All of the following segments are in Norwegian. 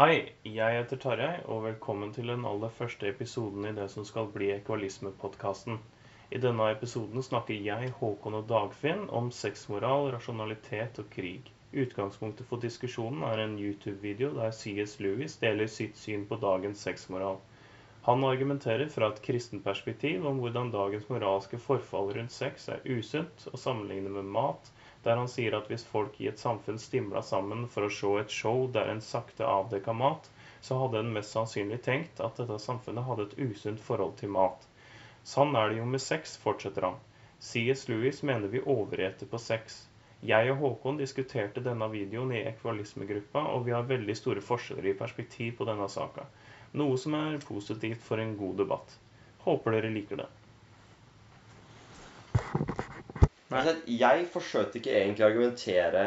Hei, jeg heter Tarjei, og velkommen til den aller første episoden i det som skal bli Ekvalisme-podkasten. I denne episoden snakker jeg, Håkon og Dagfinn om sexmoral, rasjonalitet og krig. Utgangspunktet for diskusjonen er en YouTube-video der CS Lewis deler sitt syn på dagens sexmoral. Han argumenterer fra et kristent perspektiv om hvordan dagens moralske forfall rundt sex er usunt, og sammenligner med mat, der han sier at hvis folk i et samfunn stimla sammen for å se et show der en sakte avdekka mat, så hadde en mest sannsynlig tenkt at dette samfunnet hadde et usunt forhold til mat. Sånn er det jo med sex, fortsetter han. C.S. Lewis mener vi overeter på sex. Jeg og Håkon diskuterte denne videoen i ekvalismegruppa, og vi har veldig store forskjeller i perspektiv på denne saka. Noe som er positivt for en god debatt. Håper dere liker det. Altså, jeg forsøkte ikke egentlig å argumentere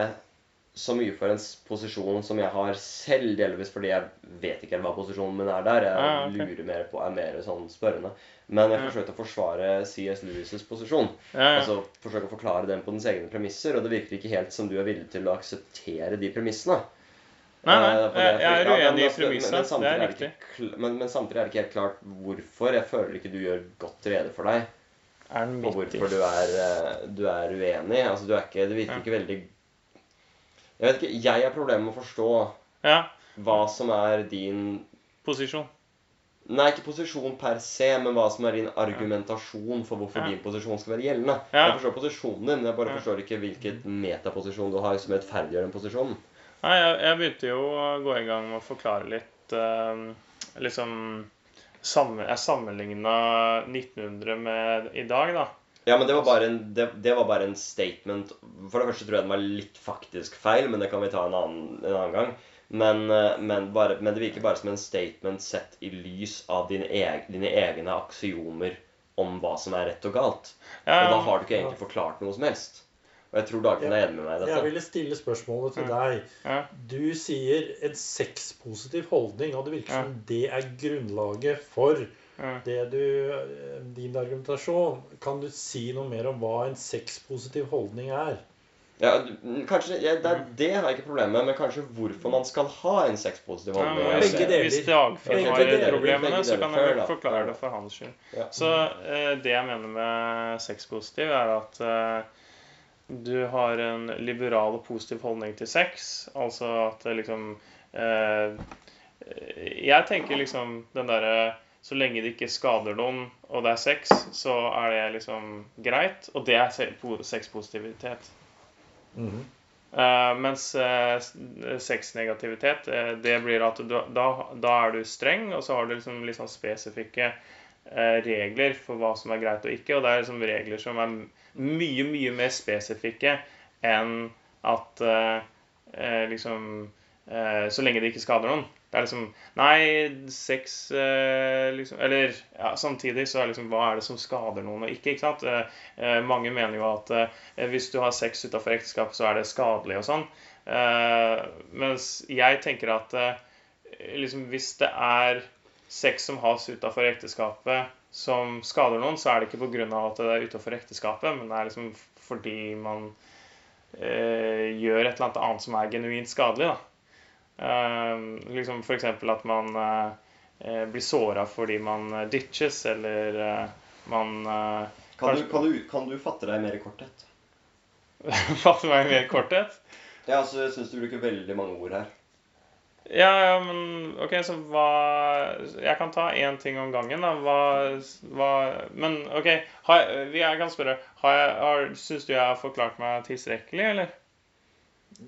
så mye for en posisjon som jeg har selv, delvis fordi jeg vet ikke helt hva posisjonen min er der. Jeg ah, okay. lurer mer på, er mer sånn spørrende. Men jeg forsøkte å forsvare C.S. Lewis' posisjon. Ja, ja. Altså forsøke å forklare den på dens egne premisser. Og det virker ikke helt som du er villig til å akseptere de premissene. Nei, nei, jeg, på jeg er ja, men uenig i premissene. men- er Men, men samtidig er det ikke helt klart hvorfor. Jeg føler ikke du gjør godt rede for deg Er den og midt i? hvorfor du er, eh, du er uenig. Altså, du er ikke, det virker Ja. ikke veldig Jeg vet ikke, jeg har problemer med å forstå Ja, hva som er din posisjon. Nei, ikke posisjon per se, men hva som er din argumentasjon for hvorfor Ja. din posisjon skal være gjeldende. Jeg forstår posisjonen din, jeg bare forstår ikke hvilken metaposisjon du har som rettferdiggjør den posisjonen. Nei, jeg, jeg begynte jo å gå i gang med å forklare litt uh, Liksom sammen, Jeg sammenligna 1900 med i dag, da. Ja, men det var, bare en, det, det var bare en statement. For det første tror jeg den var litt faktisk feil, men det kan vi ta en annen, en annen gang. Men, eh, men, bare, men det virker bare som en statement sett i lys av dine, eg, dine egne aksiomer om hva som er rett og galt. Ja, Og da har du ikke egentlig forklart noe som helst. Og jeg tror Dagfinn er enig med meg i Jeg ville stille spørsmålet til deg. Du sier en sexpositiv holdning, og det virker som det er grunnlaget for det du, eh, din argumentasjon. Kan du si noe mer om hva en sexpositiv holdning er? Ja, kanskje, ja, det, det har jeg ikke problemer med, men kanskje hvorfor man skal ha en sexpositiv Ja, holdning. men hvis, Begge deler. hvis Dagfinn har deler. det, så kan jeg forklare det for hans skyld. Ja. Så eh, det jeg mener med sexpositiv, er at eh, du har en liberal og positiv holdning til sex. Altså at det liksom eh, Jeg tenker liksom den derre Så lenge det ikke skader noen, og det er sex, så er det liksom greit. Og det er sexpositivitet. Mm -hmm. Mhm. Eh, mens eh, sexnegativitet, eh, det blir at du, da, da er du streng, og så har du liksom sånn spesifikke eh, regler for hva som er greit og ikke. Og det er liksom regler som er mye, mye mer spesifikke enn at eh, eh, liksom eh, Så lenge det ikke skader noen. Det er liksom Nei, sex eh, liksom Eller ja, samtidig så er liksom Hva er det som skader noen og ikke? ikke sant? Eh, eh, mange mener jo at hvis du har sex utafor ekteskap, så er det skadelig og sånn. Mens jeg tenker at liksom hvis det er sex som has utafor ekteskapet som skader noen, så er det ikke pga. at det er utenfor ekteskapet, men det er liksom fordi man eh, gjør et eller annet annet som er genuint skadelig. da. Eh, liksom F.eks. at man eh, blir såra fordi man eh, ditches, eller eh, man eh, Kan, du, kan, du, kan du fatte deg mer i korthet? fatte meg mer i korthet? Ja, altså, jeg syns du bruker veldig mange ord her. Ja, ja, men OK, så hva Jeg kan ta én ting om gangen, da. Hva, hva Men OK, har jeg, kan spørre har jeg, har, Syns du jeg har forklart meg tilstrekkelig, eller?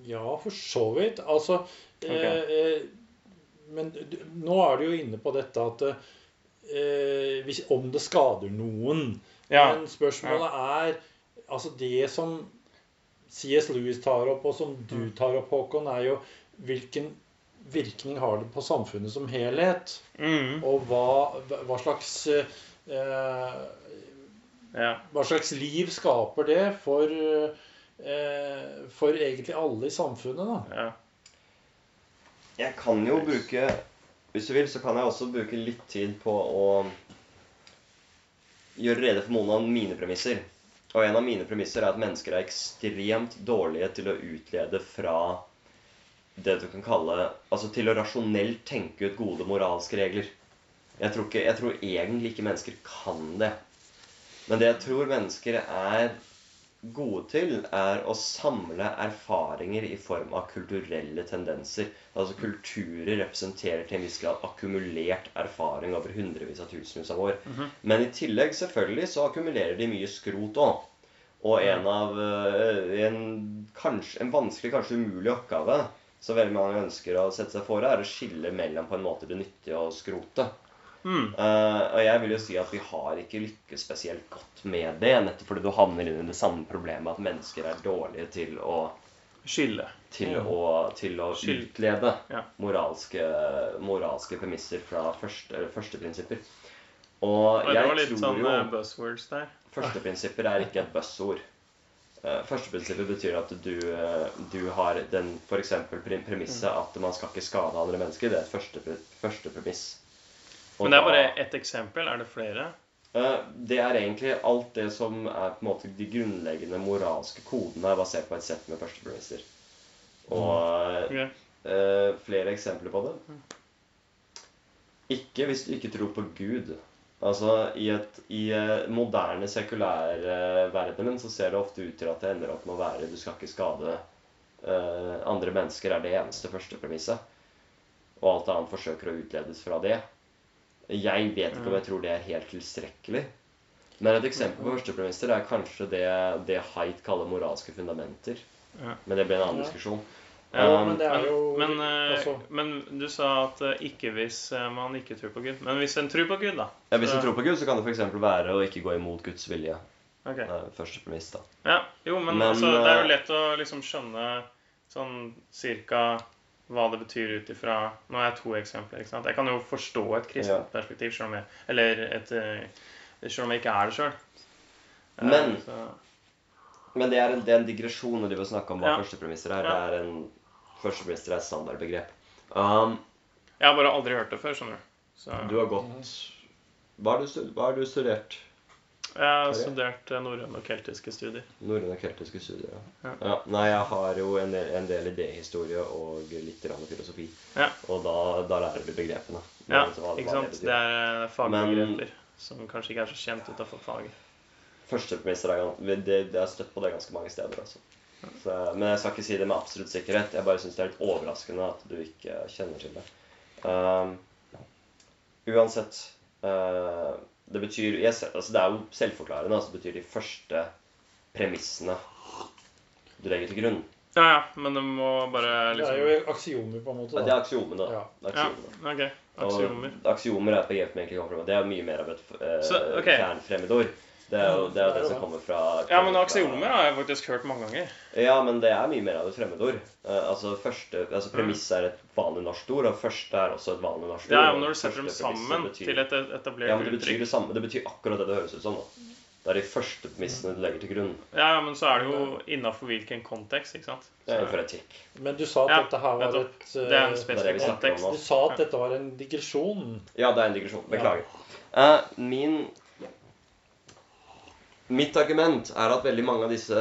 Ja, for så vidt. Altså okay. eh, Men du, nå er du jo inne på dette at eh, hvis, om det skader noen. Ja. Men spørsmålet er Altså det som C.S. Lewis tar opp, og som du Mm. tar opp, Håkon, er jo hvilken virkning har det på samfunnet som helhet? Mm, Og hva, hva slags eh, ja. Hva slags liv skaper det for, eh, for egentlig alle i samfunnet, da? ja. Jeg kan jo bruke Hvis du vil, så kan jeg også bruke litt tid på å gjøre rede for noen av mine premisser. Og en av mine premisser er at mennesker er ekstremt dårlige til å utlede fra det du kan kalle Altså til å rasjonelt tenke ut gode moralske regler. Jeg tror, ikke, jeg tror egentlig ikke mennesker kan det. Men det jeg tror mennesker er gode til, er å samle erfaringer i form av kulturelle tendenser. Altså kulturer representerer til en viss grad akkumulert erfaring over hundrevis av tusenvis av år. Men i tillegg selvfølgelig så akkumulerer de mye skrot òg. Og en av eh, en, kanskje, en vanskelig, kanskje umulig oppgave som veldig mange ønsker å sette seg for, er å skille mellom på en måte det nyttige og skrotet. Mm. Uh, og jeg vil jo si at vi har ikke lykkes spesielt godt med det, nettopp fordi du havner inn i det samme problemet at mennesker er dårlige til å, Skille. til Mm. å, til å Skille. utlede Ja. moralske, moralske premisser fra første, første prinsipper. Og Og det var litt sånn jo eh, buzzwords der. Førsteprinsipper er ikke et buzzord. Uh, Førsteprinsipper betyr at du, eh, du har den f.eks. premisset Mm. at man skal ikke skade andre mennesker. Det er et første, første premiss. Og Men det er bare ett eksempel. Er det flere? Eh, Det er egentlig alt det som er på en måte de grunnleggende moralske kodene er basert på et sett med førstepremisser. Og Ok. eh, flere eksempler på det. Ikke hvis du ikke tror på Gud. Altså, I, et, i eh, moderne, sekulære verden så ser det ofte ut til at det ender opp med å være du skal ikke skade eh, andre mennesker, er det eneste første premisset. Og alt annet forsøker å utledes fra det. Jeg vet ikke om jeg tror det er helt tilstrekkelig. Men et eksempel på førstepremisser er kanskje det, det Haidt kaller moralske fundamenter. Ja. Men det blir en annen Ja. diskusjon. Ja, men det er Men, jo men, eh, men du sa at eh, ikke hvis eh, man ikke tror på Gud. Men hvis en tror på Gud, da? Ja, Hvis en tror på Gud, så kan det f.eks. være å ikke gå imot Guds vilje. Ok. Det er første premiss, da. Ja, jo, men, Men, altså, det er jo lett å liksom skjønne sånn cirka hva det betyr ut ifra Nå har jeg to eksempler. ikke sant? Jeg kan jo forstå et kristent Ja. perspektiv, selv om jeg, eller et, selv om jeg ikke er det sjøl. Men- så, Men det er en, det er en digresjon når de vil snakke om hva Ja. førstepremisser er. Ja. Det er en Førstepremisser er et standardbegrep. Um, jeg har bare aldri hørt det før, skjønner du. Så, du har gått Hva har du, stud- hva har du studert? jeg har studert eh, norrøne og keltiske studier. Norrøne keltiske studier. Ja. Ja. Ja. Nei, jeg har jo en del, en del idéhistorie og litt filosofi. Ja. Og da, da lærer du begrepene. Ja, ikke sant? Det, Det er eh, fagbegreper som kanskje ikke er så kjent utenfor faget. Førstepremisser er gans- det, det er støtt på det ganske mange steder. Altså. Så, men jeg skal ikke si det med absolutt sikkerhet. Jeg bare syns det er litt overraskende at du ikke kjenner til det. Um, uansett uh, Det betyr jeg, altså Det er jo selvforklarende. Altså det betyr de første premissene du legger til grunn. Ja, ja, men det må bare liksom... det liksom er jo aksiomer, på en måte. Ja, Da. Det er aksiomene. Ja. Det er Ja, okay. OK. Aksiomer. Og aksiomer er et begrep vi egentlig kommer fra Det er mye mer av et uh, okay. ok. Det er jo det, er det som kommer fra Ja, men kommer har jeg faktisk hørt mange ganger. Ja, men det er mye mer av et fremmedord. Eh, altså, første, altså Premiss er et vanlig norsk ord, og første er også et vanlig norsk ord. Ja, men når du setter dem sammen betyr- til et etablert Ja, men det betyr uttrykk det samme. Det betyr akkurat det det høres ut som. da. Det er de første premissene du legger til grunn. Ja, ja, men så er det jo innafor hvilken kontekst, ikke sant? Så, ja, etikk. Men du sa at Ja, dette her var et det er en eh, spesifikk kontekst. Du sa at dette var en digresjon. Ja, det er en digresjon. Beklager. Eh, min Mitt argument er at veldig mange av disse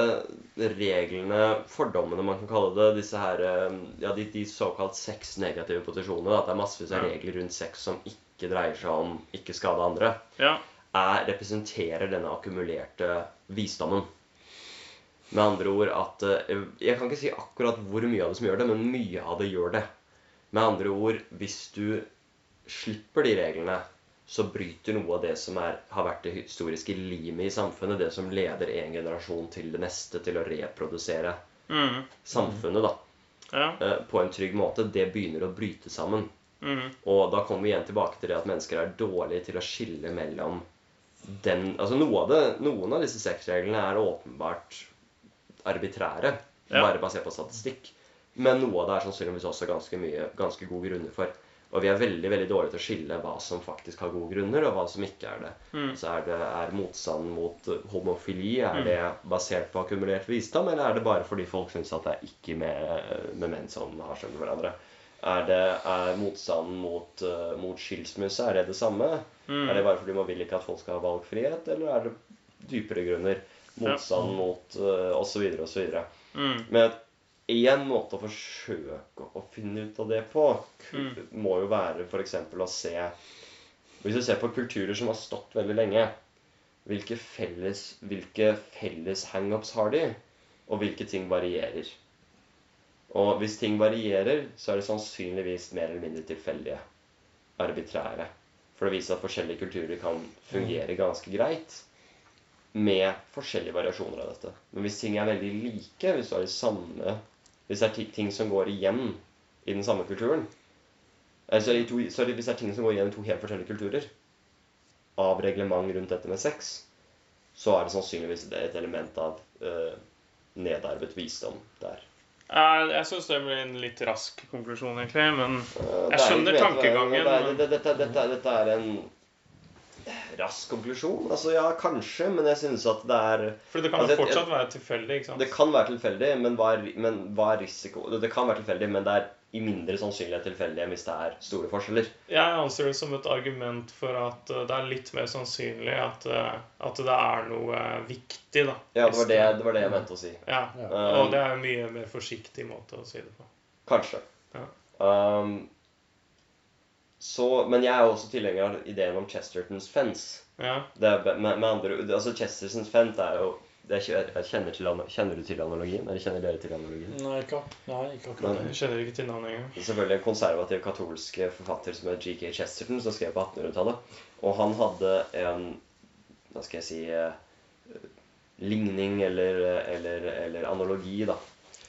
reglene, fordommene man kan kalle det, disse her, eh, ja, de, de såkalt sexnegative posisjonene, at det er massevis av Ja. regler rundt sex som ikke dreier seg om ikke skade andre, Ja. er, representerer denne akkumulerte visdommen. Med andre ord at eh, Jeg kan ikke si akkurat hvor mye av det som gjør det, men mye av det gjør det. Med andre ord, hvis du slipper de reglene, så bryter noe av det som er, har vært det historiske limet i samfunnet, det som leder en generasjon til det neste, til å reprodusere Mm. samfunnet da, Ja. eh, på en trygg måte, det begynner å bryte sammen. Mm. Og da kommer vi igjen tilbake til det at mennesker er dårlige til å skille mellom den Altså av det, Noen av disse sexreglene er åpenbart arbitrære, Ja. bare basert på statistikk. Men noe av det er sannsynligvis også ganske mye, ganske gode grunner for. Og vi er veldig veldig dårlige til å skille hva som faktisk har gode grunner, og hva som ikke er det. Mm. Så er det er motstanden mot eh, homofili er Mm. det basert på akkumulert visdom, eller er det bare fordi folk syns at det er ikke med, med menn som har skjønt hverandre? Er, det, er motstanden mot, uh, mot skilsmisse er det det samme? Mm. Er det bare fordi man vil ikke at folk skal ha valgfrihet, eller er det dypere grunner? Motstand mot uh, osv. osv. Mm. Men én måte å forsøke å finne ut av det på Mm. må jo være f.eks. å se Hvis du ser på kulturer som har stått veldig lenge, hvilke felles, hvilke felles hangups har de, og hvilke ting varierer? Og hvis ting varierer, så er det sannsynligvis mer eller mindre tilfeldige. Arbitrære. For det viser at forskjellige kulturer kan fungere ganske greit med forskjellige variasjoner av dette. Men hvis ting er veldig like, hvis du har de samme Hvis det er ting som går igjen i den samme kulturen altså, i to, sorry, Hvis det er ting som går igjen i to helt forskjellige kulturer av reglement rundt dette med sex, så er det sannsynligvis et element av eh, nedarvet visdom der. Jeg, jeg syns det blir en litt rask konklusjon, egentlig. Men Eh, Jeg er skjønner tankegangen, dette er en rask konklusjon. Altså, ja, kanskje, men jeg synes at det er for det kan Altså, jo jeg- fortsatt være tilfeldig. ikke sant? Det kan være tilfeldig, men hva er, men hva er risiko Det kan være tilfeldig, men det er i mindre sannsynlighet tilfeldig enn hvis det er store forskjeller. Jeg anser det som et argument for at eh, det er litt mer sannsynlig at, eh, at det er noe eh, viktig, da. Ja, det var det, det, var det jeg mente å si. Ja, Ja. Og det er en mye mer forsiktig måte å si det på. Kanskje. Ja. Um, så, men jeg er også tilhenger av ideen om Chestertons fence. Ja. Det er, med, med andre, altså Chestertons fence er jo det er, jeg kjenner, til, kjenner du til analogien? Eller kjenner dere til analogien? Nei, ikke, nei, ikke akkurat Men, Jeg kjenner ikke til navnet engang. Er selvfølgelig en konservativ katolsk forfatter som het G.K. Chesterton, som skrev på 1800-tallet. Og han hadde en hva skal jeg si eh, ligning eller, eller, eller analogi, da.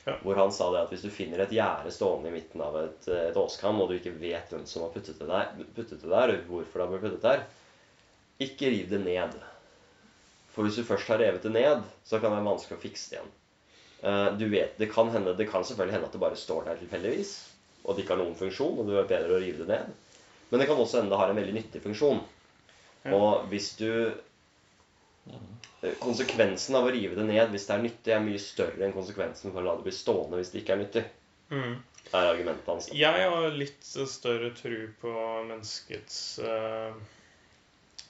Ja. Hvor han sa det at hvis du finner et gjerde stående i midten av et, et åskam, og du ikke vet hvem som har puttet det der, puttet det der og hvorfor det har blitt puttet der, ikke riv det ned. For hvis du først har revet det ned, så kan det være vanskelig å fikse det igjen. Eh, Du vet, det kan, hende, det kan selvfølgelig hende at det bare står der tilfeldigvis, og det ikke har noen funksjon, og det er bedre å rive det ned. Men det kan også hende det har en veldig nyttig funksjon. Og hvis du Konsekvensen av å rive det ned hvis det er nyttig, er mye større enn konsekvensen for å la det bli stående hvis det ikke er nyttig. Mm. er argumentet hans. Jeg har litt større tro på menneskets uh,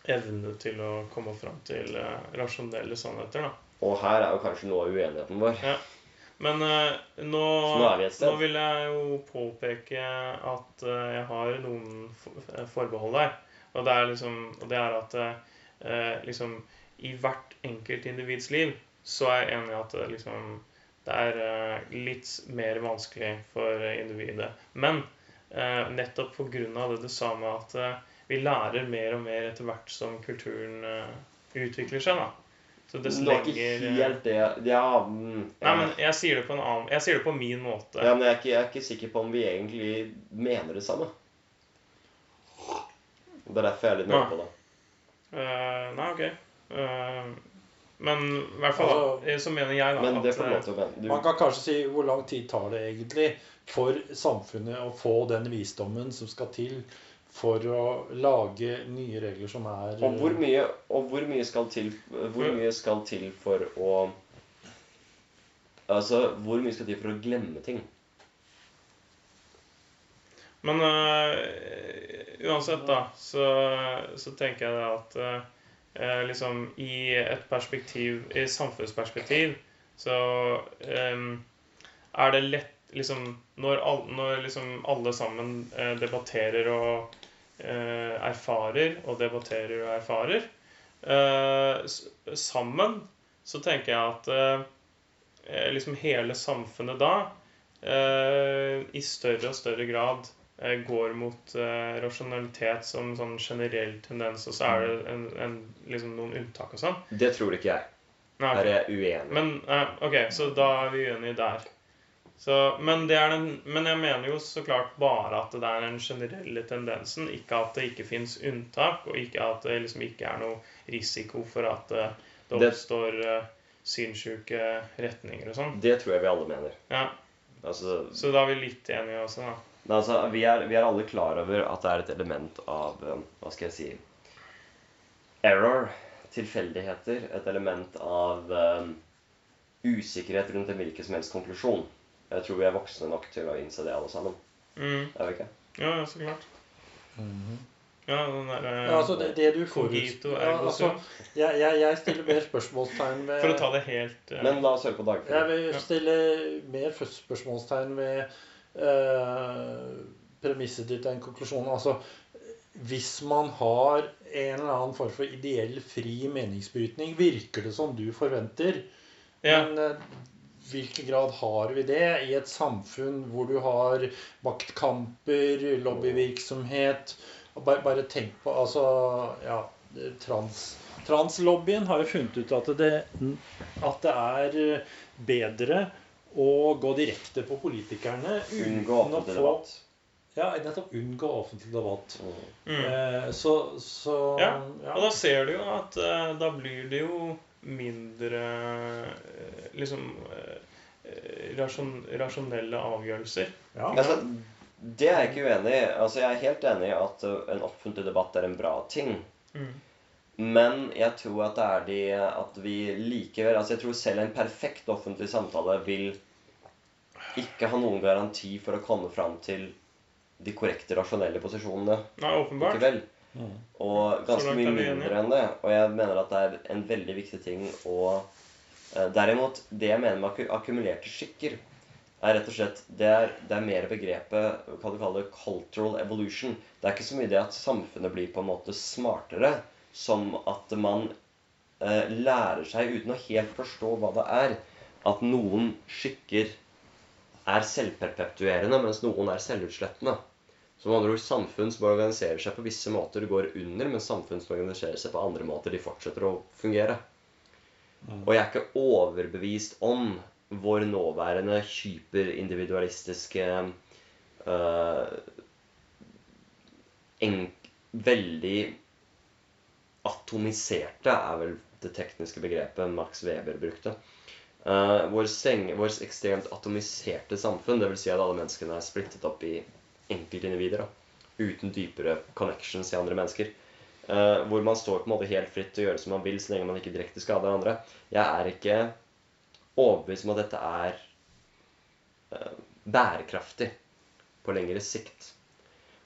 evne til å komme fram til uh, rasjonelle sannheter, da. Og her er jo kanskje noe av uenigheten vår. Men uh, nå, nå nå vil jeg jo påpeke at uh, jeg har noen forbehold der. Og det er liksom og det er at uh, liksom i hvert enkelt individs liv så er jeg enig i at det liksom det er eh, litt mer vanskelig for individet. Men eh, nettopp av det du sa med at eh, vi lærer mer og mer etter hvert som kulturen utvikler seg, da. Så dess Nå er ikke helt det Ja, mm, Nei, men jeg sier det på en annen Jeg sier det på min måte. ja, men jeg er, ikke, jeg er ikke sikker på om vi egentlig mener det samme. Det er derfor jeg er litt nøye på det. Uh, nei, OK. Eh, men i hvert fall Altså, eh, så mener jeg da Men det at du. Man kan kanskje si hvor lang tid tar det egentlig for samfunnet å få den visdommen som skal til for å lage nye regler som er og, hvor mye, og hvor mye skal til Hvor mye skal til for å Altså, hvor mye skal til for å glemme ting? Men uh, uansett, da, så, så tenker jeg det at eh, liksom i et perspektiv, i samfunnsperspektiv, så eh, er det lett liksom Når, all, når liksom alle sammen eh, debatterer og eh, erfarer, og debatterer og erfarer eh, sammen, så tenker jeg at eh, eh, liksom hele samfunnet da eh, i større og større grad eh, går mot eh, rasjonalitet som sånn generell tendens, og så er det en, en, liksom noen unntak og sånn. Det tror ikke jeg. Nei, Her er jeg uenig. men eh, OK, så da er vi uenige der. Så, men, det den, men jeg mener jo så klart bare at det er den generelle tendensen, ikke at det ikke fins unntak, og ikke at det liksom ikke er noe risiko for at eh, det Det- oppstår uh, sinnssyke retninger og sånn. Det tror jeg vi alle mener. Ja, Altså, så da er vi litt enige også, da. Men altså, vi er, vi er alle klar over at det er et element av eh, Hva skal jeg si Error. Tilfeldigheter. Et element av um, usikkerhet rundt en hvilken som helst konklusjon. Jeg tror vi er voksne nok til å innse det, alle sammen. Mm. Er vi ikke? Ja, ja, så klart. Mhm. Ja, den der, eh, Ja, altså det, det du får foruts- ja, altså, jeg, jeg, jeg stiller mer spørsmålstegn ved For å ta det helt eh, Men la oss høre på Jeg vil stille mer spørsmålstegn ved premisset ditt, den konklusjonen. Altså, hvis man har en eller annen form for ideell fri meningsbrytning, virker det som du forventer. ja. Men eh, hvilken grad har vi det i et samfunn hvor du har maktkamper, lobbyvirksomhet bare, bare tenk på altså, ja, trans, Translobbyen har jo funnet ut at det, at det er bedre å gå direkte på politikerne Unngå uten å offentlig få debatt. Ja, nettopp unngå offentlig debatt. Mm. Eh, så, så Ja, Og da ser du jo at eh, da blir det jo mindre eh, liksom eh, rasjon, rasjonelle avgjørelser. ja. Altså, det er jeg ikke uenig i. Altså, jeg er helt enig i at en offentlig debatt er en bra ting. Mm. Men jeg tror at det er de at vi likevel Altså, jeg tror selv en perfekt offentlig samtale vil ikke ha noen garanti for å komme fram til de korrekte, rasjonelle posisjonene Nei, åpenbart. likevel. Mm. Og ganske mye mindre enn det. Og jeg mener at det er en veldig viktig ting å eh, Derimot, det jeg mener med akku- akkumulerte skikker, er rett og slett Det er, det er mer begrepet hva du kaller cultural evolution. Det er ikke så mye det at samfunnet blir på en måte smartere, som at man eh, lærer seg, uten å helt forstå hva det er, at noen skikker er selvperpetuerende, mens noen er selvutslettende. Med andre ord, Samfunn som organiserer seg på visse måter, går under, mens samfunn som organiserer seg på andre måter, de fortsetter å fungere. Og jeg er ikke overbevist om vår nåværende hyperindividualistiske uh, enk, Veldig atomiserte er vel det tekniske begrepet Max Weber brukte. Uh, vår, seng, vår ekstremt atomiserte samfunn, dvs. Si at alle menneskene er splittet opp i enkeltindivider uten dypere connections til andre mennesker. Uh, hvor man står på en måte helt fritt til å gjøre som man vil, så lenge man ikke direkte skader andre. Jeg er ikke overbevist om at dette er uh, bærekraftig på lengre sikt.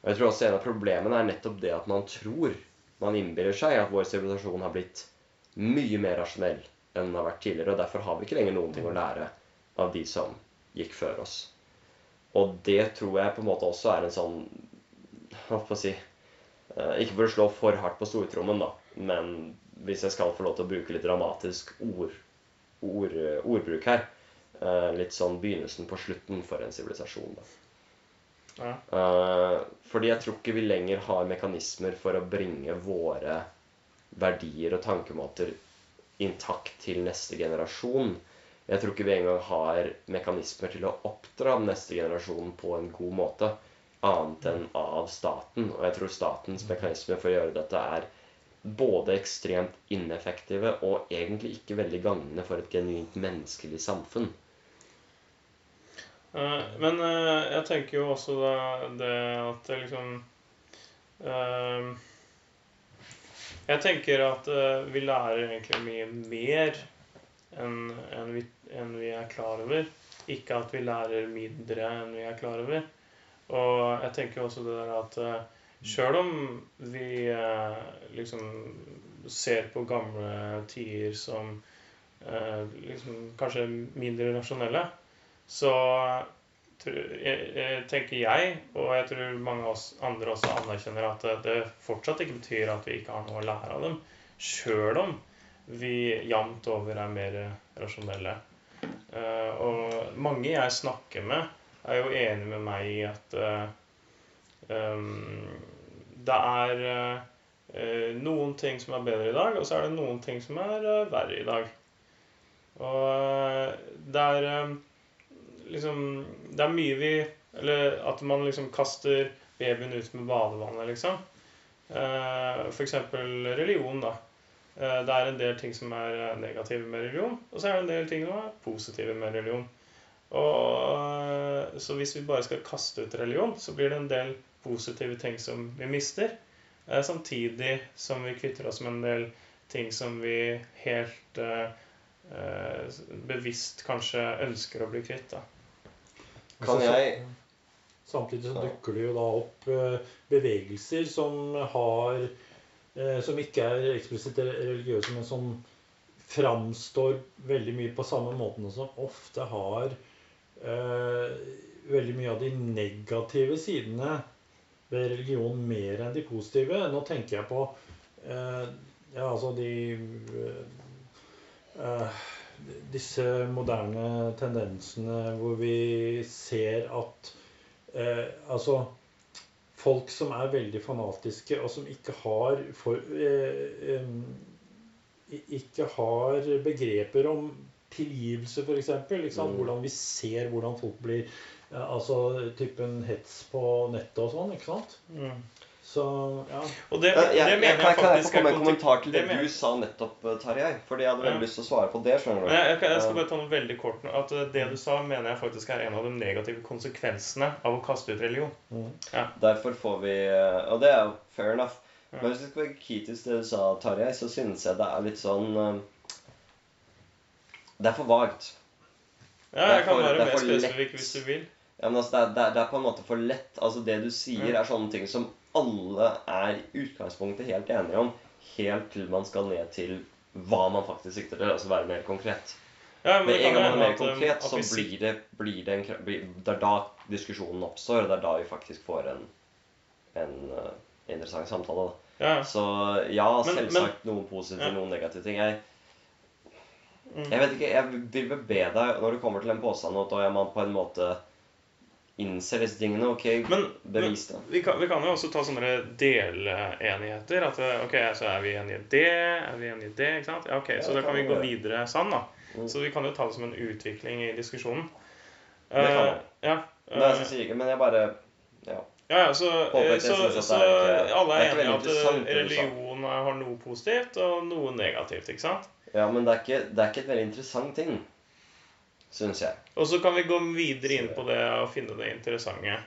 Og jeg tror også en av problemene er nettopp det at man tror, man innbiller seg, at vår sivilisasjon har blitt mye mer rasjonell enn den har vært tidligere. Og derfor har vi ikke lenger noen ting å lære av de som gikk før oss. Og det tror jeg på en måte også er en sånn Hva skal jeg si eh, Ikke for å slå for hardt på stortrommen, da, men hvis jeg skal få lov til å bruke litt dramatisk ord, ord, ordbruk her eh, Litt sånn begynnelsen på slutten for en sivilisasjon, da. Ja. Uh, fordi jeg tror ikke vi lenger har mekanismer for å bringe våre verdier og tankemåter intakt til neste generasjon. Jeg tror ikke vi engang har mekanismer til å oppdra neste generasjon på en god måte, annet enn av staten. Og jeg tror statens mekanismer for å gjøre dette er både ekstremt ineffektive og egentlig ikke veldig gagnende for et genuint menneskelig samfunn. Eh, men eh, jeg tenker jo også da, det at det liksom eh, Jeg tenker at vi lærer egentlig mye mer enn enn vi, enn vi er klar over. Ikke at vi lærer mindre enn vi er klar over. Og jeg tenker også det der at sjøl om vi eh, liksom ser på gamle tider som eh, liksom kanskje mindre rasjonelle, så tenker jeg, og jeg tror mange av oss andre også anerkjenner at det, fortsatt ikke betyr at vi ikke har noe å lære av dem, sjøl om vi jevnt over er mer rasjonelle. Eh, og mange jeg snakker med, er jo enig med meg i at eh, um, det er eh, noen ting som er bedre i dag, og så er det noen ting som er verre i dag. Og det er liksom Det er mye vi Eller at man liksom kaster babyen ut med badevannet, liksom. Uh, for eksempel religion, da. Uh, det er en del ting som er eh, negative med religion, og så er det en del ting som er positive med religion. Og, uh, så hvis vi bare skal kaste ut religion, så blir det en del positive ting som vi mister. eh, Samtidig som vi kvitter oss med en del ting som vi helt eh, eh, bevisst kanskje ønsker å bli kvitt. da. Kan jeg Samtidig så dukker det jo da opp eh, bevegelser som har eh, Som ikke er eksplisitt religiøse, men som framstår veldig mye på samme måten, som ofte har eh, veldig mye av de negative sidene ved religion mer enn de positive. Nå tenker jeg på ja, altså de eh, disse moderne tendensene hvor vi ser at eh, altså folk som er veldig fanatiske, og som ikke har for, eh, ikke har begreper om tilgivelse, f.eks. Mm. Hvordan vi ser hvordan folk blir ja, Altså typen hets på nettet og sånn. ikke sant? Mm. Så ja. Og det, Ja, det jeg, jeg, mener kan, jeg kan jeg få komme med en kommentar til det, det du sa nettopp, eh, Tarjei? Fordi jeg hadde veldig Ja. lyst til å svare på det. skjønner du? Jeg, jeg, jeg skal bare ta noe veldig kort nå. At eh, det du sa, mener jeg faktisk er en av de negative konsekvensene av å kaste ut religion. Mm. Derfor får vi eh, Og det er jo fair enough. Ja. Men hvis vi skal være kritisk til det du sa, Tarjei, så synes jeg det er litt sånn Det er for vagt. Ja, Det jeg kan være er mer spesifikk hvis du vil. Ja, men altså, det, er, det, er, det er på en måte for lett. Altså, Det du sier, Ja. er sånne ting som alle er i utgangspunktet helt enige om, helt til man skal ned til hva man faktisk sikter til. Altså være mer konkret. Ja, men Med en gang man er mer um, konkret, så blir det, blir det en Det er da diskusjonen oppstår, og det er da vi faktisk får en, en uh, interessant samtale. ja. Så ja, selvsagt noen positive, Ja. noen negative ting. Jeg, Mm. jeg vet ikke, jeg vil be deg, når du kommer til en påstand at da er man på en måte innser disse tingene, OK, Men, bevis det. vi, kan, vi kan jo også ta sånne delenigheter. At eh, ok, så er vi enige i det, er vi enige i det? ikke sant? Ja, ok, Ja, Så da kan vi gå videre sånn, da. Mm. Så vi kan jo ta det som en utvikling i diskusjonen. Det kan vi. Uh, Ja. Nei, eh, jeg sier ikke, men jeg bare Ja. Ja, ja, så, eh, så, så alle er enige at eh, religion har noe positivt og noe negativt. ikke sant? ja men det er, ikke, det er ikke et veldig interessant ting, syns jeg. Og så kan vi gå videre inn på det og finne det interessante.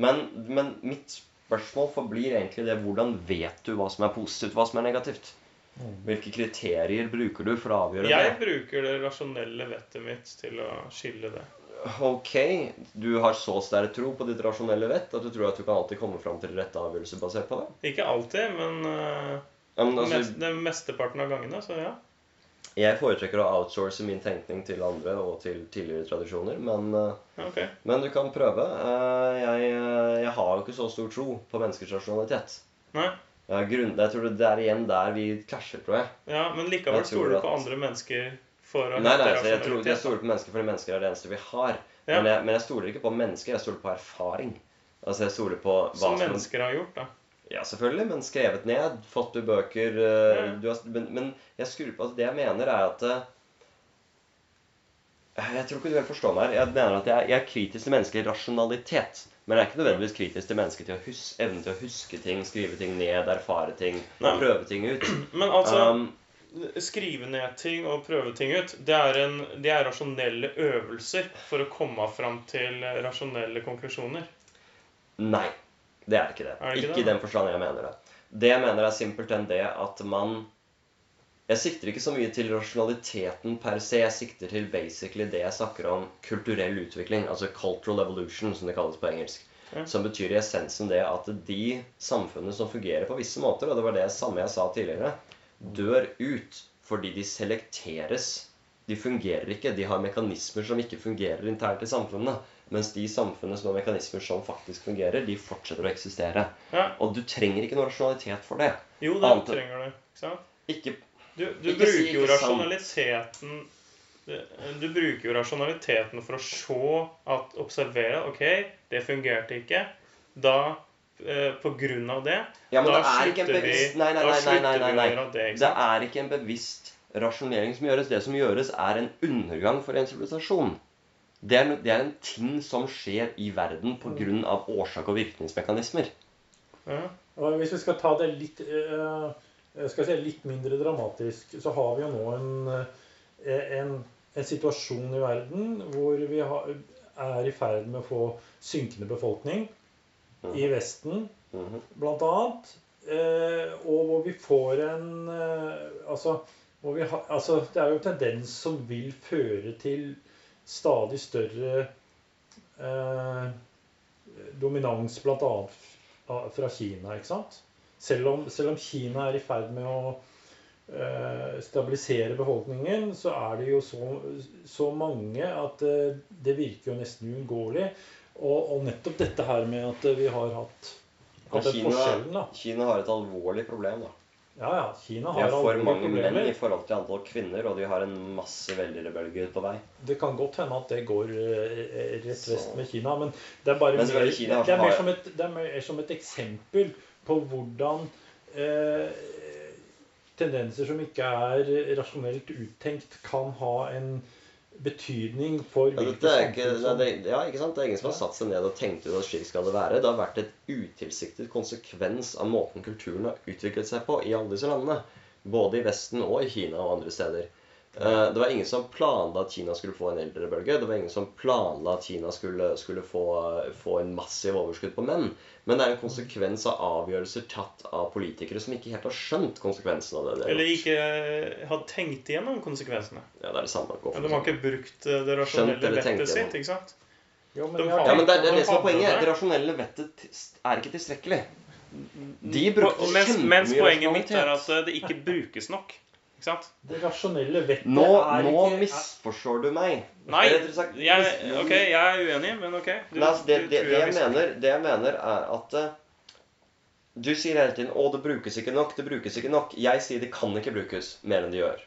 Men, men mitt spørsmål forblir egentlig det hvordan vet du hva som er positivt, hva som er negativt? Mm. Hvilke kriterier bruker du for å avgjøre Jeg det? bruker det rasjonelle vettet mitt til å skille det. Ok, du har så sterk tro på ditt rasjonelle vett at du tror at du kan alltid komme fram til rette avgjørelse basert på det? Ikke alltid, men uh, men altså, mest, den mesteparten av gangene, så ja. Jeg foretrekker å outsource min tenkning til andre og til tidligere tradisjoner, men, okay. Men du kan prøve. Eh, Jeg, eh, jeg har jo ikke så stor tro på menneskers rasjonalitet. Nei. Jeg, grunn, jeg tror det er igjen der vi krasjer, tror jeg. Ja, Men likevel stoler du på andre mennesker for å Nei, nei, hente jeg, tror, jeg stoler på mennesker fordi mennesker er det eneste vi har. Ja. Men, jeg, men jeg stoler ikke på mennesker, jeg stoler på erfaring. Altså jeg stoler på hva Som som mennesker har gjort, da. Ja, selvfølgelig, men skrevet ned. Fått du bøker eh, du har, men, men jeg skrur på at det jeg mener, er at eh, Jeg tror ikke du helt forstår meg. Jeg mener at jeg, jeg er kritisk til menneskelig rasjonalitet. Men jeg er ikke nødvendigvis kritisk til mennesket til å huske, evnen til å huske ting, skrive ting ned, erfare ting, Nei. prøve ting ut. Men altså, Um, skrive ned ting og prøve ting ut, det er, en, det er rasjonelle øvelser for å komme fram til rasjonelle konklusjoner. Nei, det er ikke det. Er det ikke ikke det, i den forstand jeg mener det. Det jeg mener, er simpelthen det at man Jeg sikter ikke så mye til rasjonaliteten per se. Jeg sikter til basically det jeg snakker om kulturell utvikling. Altså cultural evolution, som det kalles på engelsk. Ja. Som betyr i essensen det at de samfunnene som fungerer på visse måter, og det var det samme jeg sa tidligere, dør ut fordi de selekteres. De fungerer ikke. De har mekanismer som ikke fungerer internt i samfunnet. Mens de samfunnene som har mekanismer som faktisk fungerer, de fortsetter å eksistere. Ja, Og du trenger ikke noe rasjonalitet for det. Jo, det Annet- trenger du. Ikke sant? Ikke Du, du Ikke bruker jo sant. rasjonaliteten du, du bruker jo rasjonaliteten for å se at Observere OK, det fungerte ikke. Da eh, På grunn av det Ja, men Da det er slutter vi- bevisst Nei, nei, da slutter vi å gjøre det, ikke Det er ikke en bevisst rasjonering som gjøres. Det som gjøres, er en undergang for en sivilisasjon. Det er, det er en ting som skjer i verden pga. årsak- og virkningsmekanismer. Ja. Og hvis vi skal ta det litt, eh, skal si, litt mindre dramatisk, så har vi jo nå en, eh, en, en situasjon i verden hvor vi har, er i ferd med å få synkende befolkning i Vesten, Mhm. blant annet. Eh, og hvor vi får en altså, hvor vi har, altså, det er jo en tendens som vil føre til stadig større eh, dominans bl.a. fra Kina. ikke sant? Selv om, selv om Kina er i ferd med å eh, stabilisere befolkningen, så er det jo så, så mange at eh, det virker jo nesten uunngåelig. Og, og, nettopp dette her med at vi har hatt, hatt Kina, forskjellen, da. Kina har et alvorlig problem, da. Ja, ja. Kina De har har for mange menn i forhold til antall kvinner, og de har en masse velgerbølger på vei. Det kan godt hende at det går eh, rett Så- vest med Kina, men det er bare mer, Kina det er mer som et, det er mer som et eksempel på hvordan eh, tendenser som ikke er rasjonelt uttenkt, kan ha en betydning for Ja, dette er ikke, som det, ja, ikke sant? Det er ingen som har satt seg ned og tenkt ut at slik skal det være. Det har vært et utilsiktet konsekvens av måten kulturen har utviklet seg på i alle disse landene. Både i Vesten og i Kina og andre steder. Eh, Det var ingen som planla at Kina skulle få en eldrebølge. Det var ingen som planla at Kina skulle, skulle få, få en massiv overskudd på menn. Men det er en konsekvens av avgjørelser tatt av politikere som ikke helt har skjønt konsekvensen av det. de har Eller ikke har tenkt igjennom konsekvensene. Ja, det er det samme. Men de har ikke brukt eh, det rasjonelle vettet sitt. ikke sant? Jo, men De har Ja, men det er det, er det som er poenget. det. Det rasjonelle vettet er ikke tilstrekkelig. De brukte mens, mens poenget mitt er at eh, det ikke brukes nok. Ikke sant? Det rasjonelle vettet Nå, er nå ikke misforstår du meg. Nei, jeg, ok, jeg er uenig, men ok. Du, Nei, altså, det, du det, det, jeg jeg mener, det jeg mener, er at uh, Du sier hele tiden 'Å, det brukes ikke nok', det brukes ikke nok. Jeg sier det kan ikke brukes mer enn det gjør.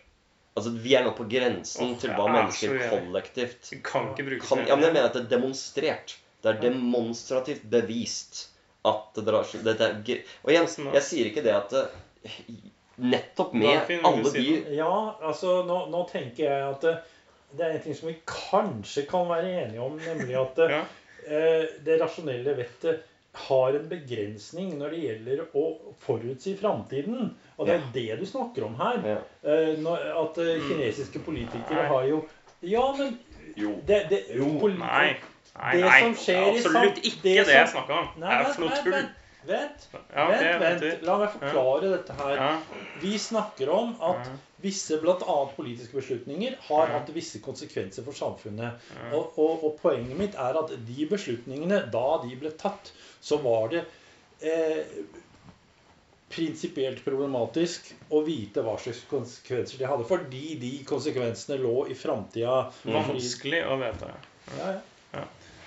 Altså, Vi er nå på grensen oh, til hva er mennesker kollektivt Det kan ikke brukes kan. Ja, men jeg mener at det er demonstrert. Det er demonstrativt bevist at det drar seg Og igjen, jeg sier ikke det at eh, Nettopp med alle de? Ja, altså nå, nå tenker jeg at det, det er en ting som vi kanskje kan være enige om, nemlig at Ja. eh, det rasjonelle vettet har en begrensning når det gjelder å forutsi framtiden. Og det er det du snakker om her. ja. Eh, når, at eh, kinesiske politikere Nei. har jo Ja, men Jo. det, det, jo. Nei. Nei, Det nei. som skjer i Absolutt sam- ikke det det, jeg snakka om. Nei, det er vent, tull. Vent, Ja, det vent, vent. La meg forklare dette her. Ja. Vi snakker om at Ja. visse bl.a. politiske beslutninger har Ja. hatt visse konsekvenser for samfunnet. Og, og, og poenget mitt er at de beslutningene, da de ble tatt, så var det eh, prinsipielt problematisk å vite hva slags konsekvenser de hadde. Fordi de konsekvensene lå i framtida. Vanskelig å vite. Ja, ja.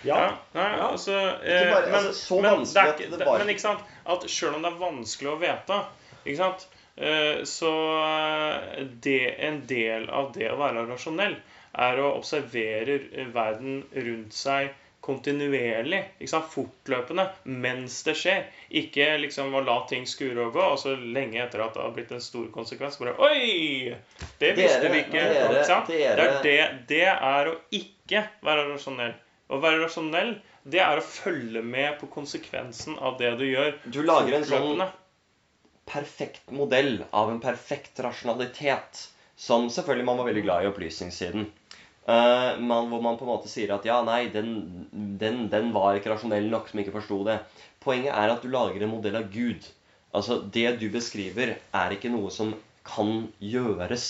Ja. nei, altså eh, bare- Men, altså, så men, vanskelig at det bare- men ikke sant at selv om det er vanskelig å vite, ikke sant eh, så eh, det, en del av det å være rasjonell er å observere verden rundt seg kontinuerlig, ikke sant, fortløpende, mens det skjer. Ikke liksom å la ting skure og gå, og så lenge etter at det har blitt en stor konsekvens, bare Oi! Det visste Dere- vi ikke. dere- ikke Det, er det, det er å ikke være rasjonell. Å være rasjonell, det er å følge med på konsekvensen av det du gjør. Du lager en sånn perfekt modell av en perfekt rasjonalitet, som selvfølgelig man var veldig glad i opplysningssiden. Uh, man, hvor man på en måte sier at ja, nei, den, den, den var ikke rasjonell nok som ikke forsto det. Poenget er at du lager en modell av Gud. Altså, Det du beskriver, er ikke noe som kan gjøres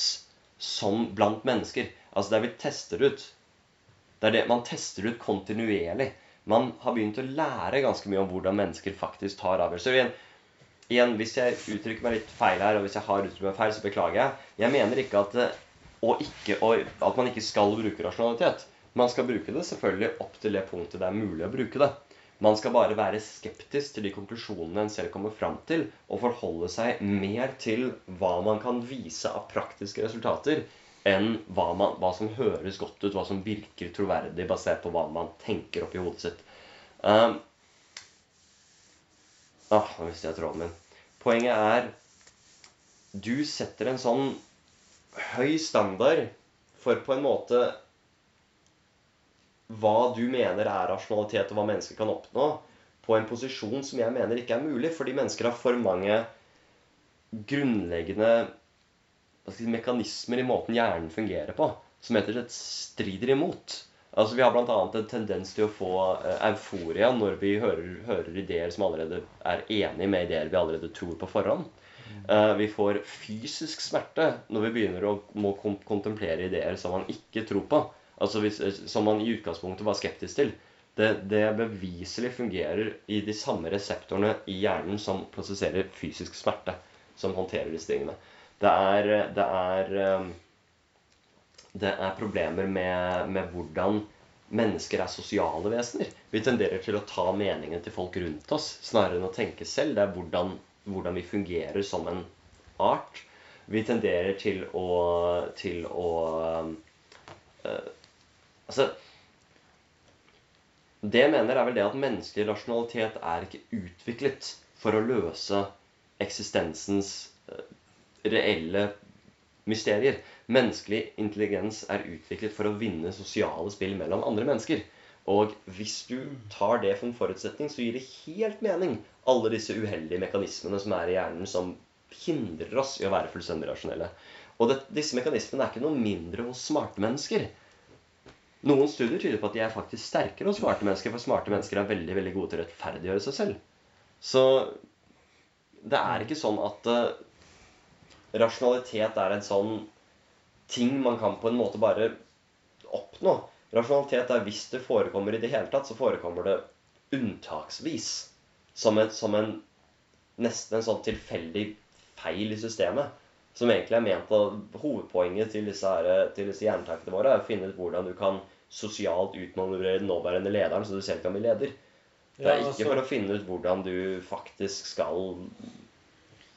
som blant mennesker. Altså, det er vi tester ut. Det er det man tester ut kontinuerlig. Man har begynt å lære ganske mye om hvordan mennesker faktisk tar avgjørelser. Igjen, igjen, hvis jeg uttrykker meg litt feil her, og hvis jeg har uttrykt meg feil, så beklager jeg. Jeg mener ikke at, ikke, at man ikke skal bruke rasjonalitet. Man skal bruke det selvfølgelig opp til det punktet det er mulig å bruke det. Man skal bare være skeptisk til de konklusjonene en selv kommer fram til, og forholde seg mer til hva man kan vise av praktiske resultater, enn hva, man, hva som høres godt ut, hva som virker troverdig, basert på hva man tenker oppi hodet sitt. Um, ah, nå mistet jeg tråden min. Poenget er Du setter en sånn høy standard for på en måte hva du mener er rasjonalitet, og hva mennesker kan oppnå, på en posisjon som jeg mener ikke er mulig, fordi mennesker har for mange grunnleggende si, mekanismer i måten hjernen fungerer på, som rett og slett strider imot. Altså Vi har bl.a. en tendens til å få eh, euforia når vi hører, hører ideer som allerede er enig med ideer vi allerede tror på forhånd. Eh, vi får fysisk smerte når vi begynner å må kontemplere ideer som man ikke tror på. Altså hvis, eh, Som man i utgangspunktet var skeptisk til. det, det beviselig fungerer i de samme reseptorene i hjernen som prosesserer fysisk smerte, som håndterer disse tingene. Det er, det er, eh, det er problemer med, med hvordan mennesker er sosiale vesener. Vi tenderer til å ta meningen til folk rundt oss snarere enn å tenke selv. Det er hvordan, hvordan vi fungerer som en art. Vi tenderer til å, til å øh, Altså Det jeg mener, er vel det at menneskelig rasjonalitet er ikke utviklet for å løse eksistensens uh, reelle mysterier. Menneskelig intelligens er utviklet for å vinne sosiale spill mellom andre mennesker. Og hvis du tar det som forutsetning, så gir det helt mening, alle disse uheldige mekanismene som er i hjernen, som hindrer oss i å være fullstendig rasjonelle. Og det, disse mekanismene er ikke noe mindre hos smarte mennesker. Noen studier tyder på at de er faktisk sterkere hos smarte mennesker, for smarte mennesker er veldig veldig gode til å rettferdiggjøre seg selv. Så det er ikke sånn at uh, rasjonalitet er en sånn ting man kan på en måte bare oppnå. Rasjonalitet er hvis det forekommer i det hele tatt, så forekommer det unntaksvis. Som, et, som en nesten en sånn tilfeldig feil i systemet. Som egentlig er ment av Hovedpoenget til disse, her, til disse hjernetankene våre er å finne ut hvordan du kan sosialt utmanøvrere den nåværende lederen, så du selv kan bli leder. Det er ikke altså- for å finne ut hvordan du faktisk skal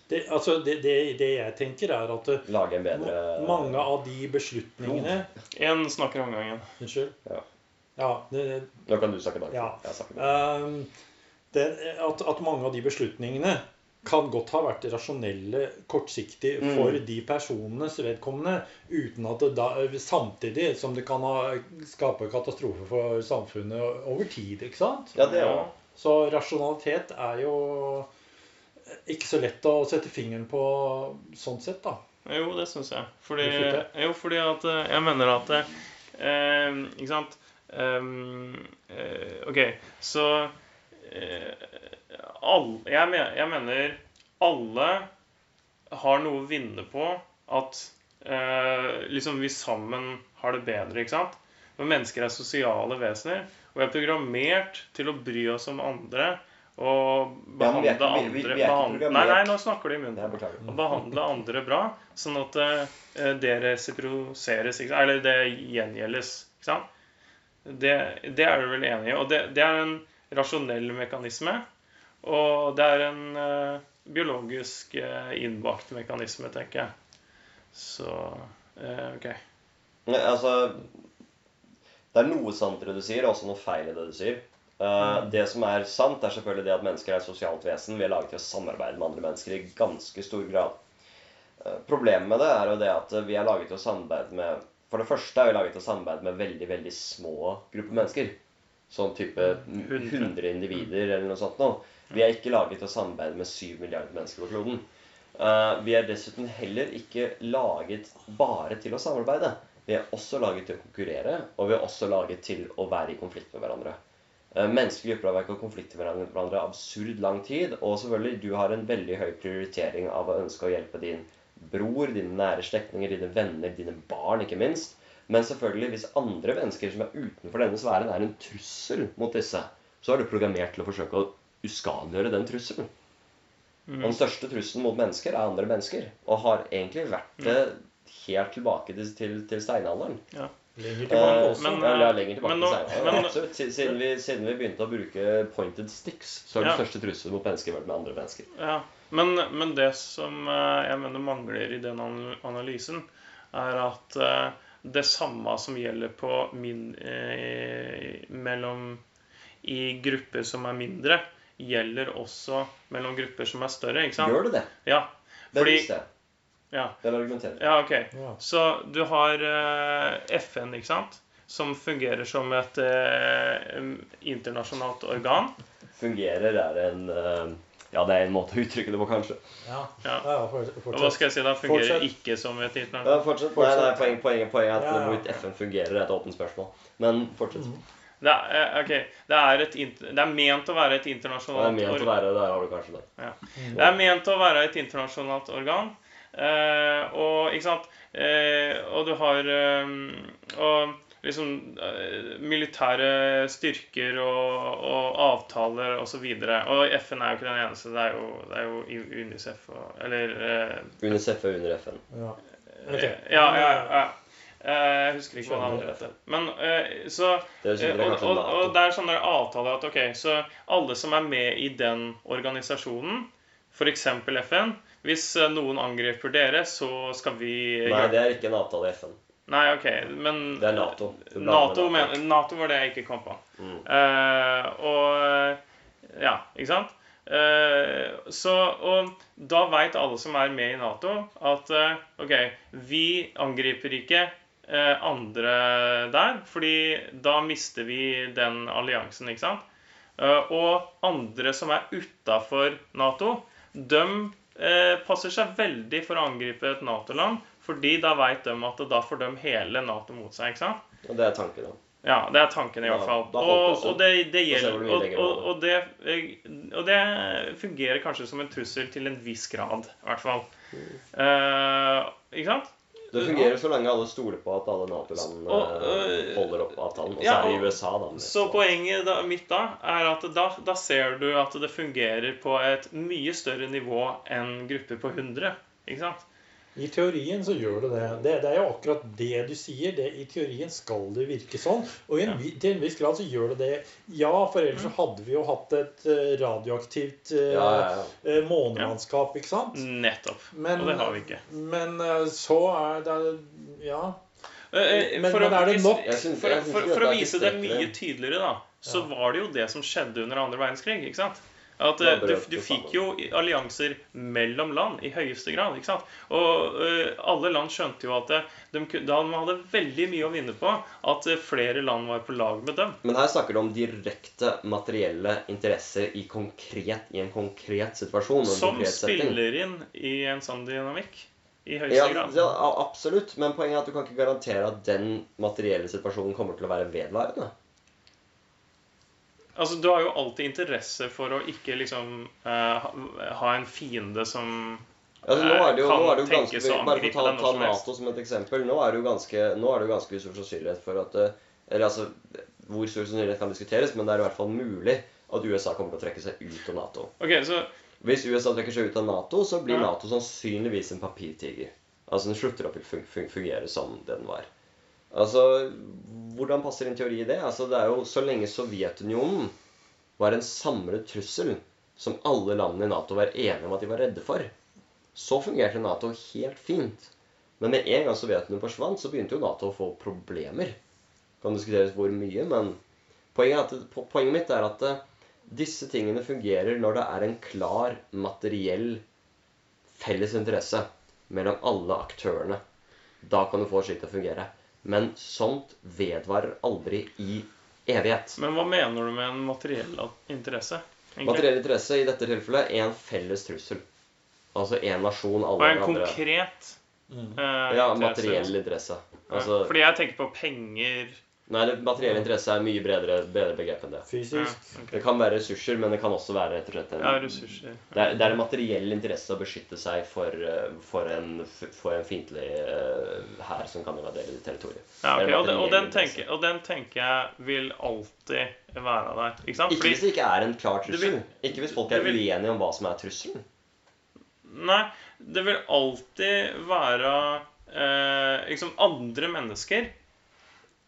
det, altså det, det, det, jeg tenker, er at eh, Lage en bedre mange av de beslutningene Én snakker om gangen. Unnskyld? Ja. ja Nå kan du snakke, da. Ja. Um, at, at, mange av de beslutningene kan godt ha vært rasjonelle kortsiktig mm. for mm. de personenes vedkommende, uten at det da, samtidig som det kan ha, skape katastrofe for samfunnet over tid. ikke sant? Ja, det er. Så rasjonalitet er jo ikke så lett å sette fingeren på sånn sett, da. Jo, det syns jeg. Fordi, jo, fordi at eh, jeg mener at eh, Ikke sant um, eh, OK, så eh, all, jeg, mener, jeg, mener alle har noe å vinne på at eh, liksom vi sammen har det bedre, ikke sant? Men mennesker er sosiale vesener, og vi er programmert til å bry oss om andre og behandle ja, vi vi, vi, andre Nei, nei, nå snakker du i munnen. og behandle andre bra, sånn at uh, det resiproseres, eller det gjengjeldes. Ikke sant? Det, det, er du vel enig i? Og det, det, er en rasjonell mekanisme. Og det er en uh, biologisk uh, innbakt mekanisme, tenker jeg. Så OK. Altså Det er noe sant i det du sier, og også noe feil i det du sier. Uh, det som er sant, er selvfølgelig det at mennesker er et sosialt vesen. Vi er laget til å samarbeide med andre mennesker i ganske stor grad. Uh, problemet med det er jo det at vi er laget til å samarbeide med For det første er vi laget til å samarbeide med veldig veldig små grupper mennesker. Sånn type 100 individer eller noe sånt noe. Vi er ikke laget til å samarbeide med 7 milliarder mennesker på kloden. Uh, vi er dessuten heller ikke laget bare til å samarbeide. Vi er også laget til å konkurrere, og vi er også laget til å være i konflikt med hverandre. Eh, menneskelige grupper har vært i konflikt med hverandre absurd lang tid. Og selvfølgelig, du har en veldig høy prioritering av å ønske å hjelpe din bror, dine nære slektninger, dine venner, dine barn, ikke minst. Men selvfølgelig, hvis andre mennesker som er utenfor denne sfæren, er en trussel mot disse, så er du programmert til å forsøke å uskadeliggjøre den trusselen. Mm. den største trusselen mot mennesker er andre mennesker. Og har egentlig vært det helt tilbake til, til, til steinalderen. Ja. Lenger tilbake også. Men, ja, lenger tilbake men, men, Absolutt. Siden vi, siden vi, begynte å bruke pointed sticks, så er det ja. største trusselen mot mennesker vært med andre mennesker. Ja, men, men, det som eh, jeg mener mangler i den analysen, er at eh, det samme som gjelder på min, eh, mellom i grupper som er mindre, gjelder også mellom grupper som er større. ikke sant? Gjør det det? Ja. Fordi, det visste jeg. Ja. Den argumenterer. Ja, ok. Ja. Så du har uh, eh, FN, ikke sant? Som fungerer som et uh, internasjonalt organ. Fungerer er en uh, Ja, det er en måte å uttrykke det på, kanskje. Ja, ja. ja Og hva skal jeg si da? Fungerer fortsett. ikke som et internasjonalt Ja, fortsett. Nei, nei, poenget, poeng, poeng er at hvorvidt FN fungerer, er et åpent spørsmål. Men fortsett. Mm. Det er, okay. det, er et, det er, ment å være et internasjonalt organ. Det er ment å være, der har du kanskje det. Ja. Det er ment å være et internasjonalt organ. Eh, og ikke sant eh, Og du har eh, og, liksom eh, militære styrker og, og avtaler osv. Og, så og FN er jo ikke den eneste. Det er jo, det er jo UNICEF og Eller eh, UNICEF er under FN. Ja. Okay. Ok. Ja, ja, ja. Eh, Jeg husker ikke hva det navnet heter. Men eh, så og, og det er sånne avtaler at ok, så alle som er med i den organisasjonen, f.eks. FN Hvis eh, noen angriper dere, så skal vi Nei, det er ikke en avtale i FN. Nei, ok, men Det er Nato. NATO, men, NATO var det jeg ikke kom på. Mm. Uh, og Ja, ikke sant? Uh, så, og da veit alle som er med i Nato, at uh, OK, vi angriper ikke eh, andre der, fordi da mister vi den alliansen, ikke sant? Eh, og andre som er utafor Nato, de eh, passer seg veldig for å angripe et Nato-land, fordi da veit de at da får de hele Nato mot seg, ikke sant? Og det er tanken, da. Ja, det er tanken i hvert fall. da Og, og det, det gjelder og, og, det, eh, og det fungerer kanskje som en trussel til en viss grad, i hvert fall. Eh, ikke sant? Det fungerer så lenge alle stoler på at alle Nato-landene øh, holder opp avtalen. Og så ja, er det USA, da. Så poenget da, mitt da er at da, da ser du at det fungerer på et mye større nivå enn grupper på 100. Ikke sant? I teorien så gjør det det. det. Det er jo akkurat det du sier. Det, I teorien skal det virke sånn. Og i en, ja. til en viss grad så gjør det det. Ja, for ellers så hadde vi jo hatt et eh, radioaktivt eh, Ja, ja, ja. eh, ikke sant? Nettopp. Men, og det har vi ikke. Men så er det Ja. Men- for, men er det nok? Jeg syns- for, for, for å vise det mye tydeligere, da, så Ja. var det jo det som skjedde under andre verdenskrig. ikke sant? At eh, du, du fikk jo allianser mellom land i høyeste grad. ikke sant? Og uh, alle land skjønte jo at det, de, da man hadde veldig mye å vinne på at eh, flere land var på lag med dem. Men her snakker du om direkte materielle interesser i, konkret, i en konkret situasjon. en Som konkret spiller inn i en sånn dynamikk. I høyeste Ja, grad. ja, absolutt. Men poenget er at du kan ikke garantere at den materielle situasjonen kommer til å være vedvarende. Altså, Du har jo alltid interesse for å ikke liksom uh, ha, en fiende som Altså, nå er det jo, kan nå er det jo ganske, Bare for å ta, ta. Nato som et eksempel. Nå er det jo ganske, nå er det jo ganske stor sannsynlighet for at eh, Eller altså Hvor stor sannsynlighet kan diskuteres, men det er i hvert fall mulig at USA kommer til å trekke seg ut av Nato. Ok, så Hvis USA trekker seg ut av Nato, så blir Ja. Nato sannsynligvis en papirtiger. Altså den slutter å fun fun fungere som den var. Altså, Hvordan passer en teori i det? Altså, det er jo Så lenge Sovjetunionen var en samlet trussel som alle landene i Nato var enige om at de var redde for, så fungerte Nato helt fint. Men med en gang Sovjetunionen forsvant, så begynte jo Nato å få problemer. Det Kan diskuteres hvor mye, men poenget, at, poenget mitt er at eh, disse tingene fungerer når det er en klar materiell felles interesse mellom alle aktørene. Da kan du få slikt til å fungere. Men sånt vedvarer aldri i evighet. Men hva mener du med en materiell interesse? egentlig? Materiell interesse i dette tilfellet er en felles trussel. Altså en nasjon, alle andre. Og en andre konkret Mm. eh, Ja, materiell interesse. Altså, Fordi jeg tenker på penger nei, det materiell interesse er mye bredere, bredere begrep enn det. ja, Fysisk. Det kan være ressurser, men det kan også være rett og slett en ja, ressurser. Det er, det er en materiell interesse å beskytte seg for, eh, for en, for en fiendtlig hær uh, som kan invadere ditt territorium. Ja, okay. Og, den, og, den tenker, og den tenker jeg vil alltid være der. Ikke sant? Ikke hvis det ikke er en klar trussel. vil- Ikke hvis folk er vil- uenige om hva som er trusselen. Nei, det vil alltid være eh, liksom Andre mennesker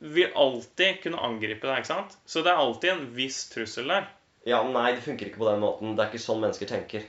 vil alltid kunne angripe deg, ikke sant? Så det er alltid en viss trussel der. Ja, Nei, det funker ikke på den måten. Det er ikke sånn mennesker tenker.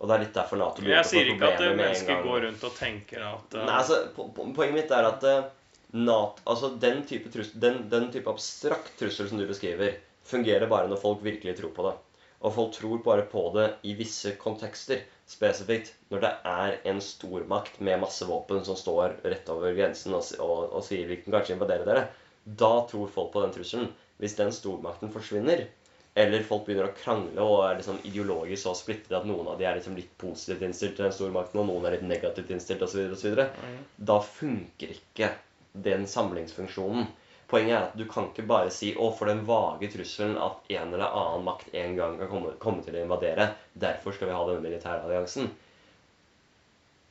Og det er litt derfor Nato begynte Jeg gang. Jeg sier ikke at mennesker går rundt og tenker at uh... Nei, altså, po po Poenget mitt er at uh, NATO, altså den type, trussel, den, den type abstrakt trussel som du beskriver, fungerer bare når folk virkelig tror på det. Og folk tror bare på det i visse kontekster. Spesifikt når det er en stormakt med masse våpen som står rett over grensen og, og, og sier vi kan kanskje invadere dere. Da tror folk på den trusselen. Hvis den stormakten forsvinner, eller folk begynner å krangle og er liksom ideologisk så splittet at noen av de er liksom litt positivt innstilt til den stormakten, og noen er litt negativt innstilt osv., osv., Mhm. da funker ikke den samlingsfunksjonen. Poenget er at du kan ikke bare si 'Å, for den vage trusselen at en eller annen makt en gang kan komme, komme til å invadere', derfor skal vi ha denne militæralliansen.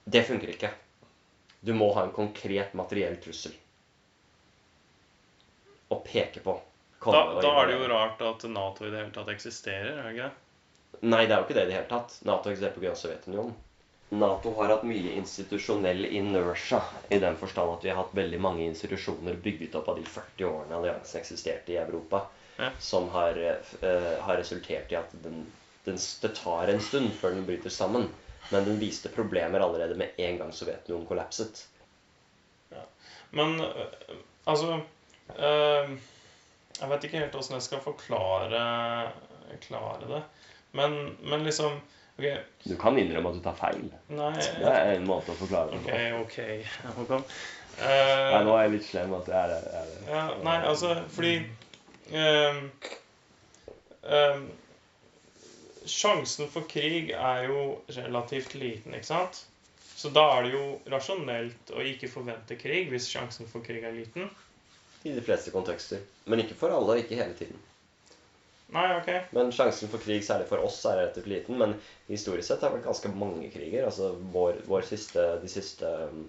Det funker ikke. Du må ha en konkret materiell trussel. Å peke på. Da, da er det jo rart at Nato i det hele tatt eksisterer, er det ikke det? Nei, det er jo ikke det i det hele tatt. Nato eksisterer av Sovjetunionen. Nato har hatt mye institusjonell inertia, i den forstand at vi har hatt veldig mange institusjoner bygget opp av de 40 årene alliansen eksisterte i Europa, Ja. som har, uh, har resultert i at den, den, det tar en stund før den bryter sammen. Men den viste problemer allerede med en gang Sovjetunionen kollapset. Men øh, altså Jeg vet ikke helt åssen jeg skal forklare klare det. Men, men liksom OK. Du kan innrømme at du tar feil. Nei Det er en måte å forklare det OK, på. OK. Håkon. Nei, nå Uh, er jeg litt slem. at jeg er. Jeg er ja, nei, altså fordi um, um, Sjansen for krig er jo relativt liten, ikke sant? Så da er det jo rasjonelt å ikke forvente krig hvis sjansen for krig er liten. I de fleste kontekster. Men ikke for alle, og ikke hele tiden. Nei, OK. Men sjansen for krig, særlig for oss, er relativt liten. Men historisk sett har det vært ganske mange kriger. Altså vår, vår siste, de siste uh,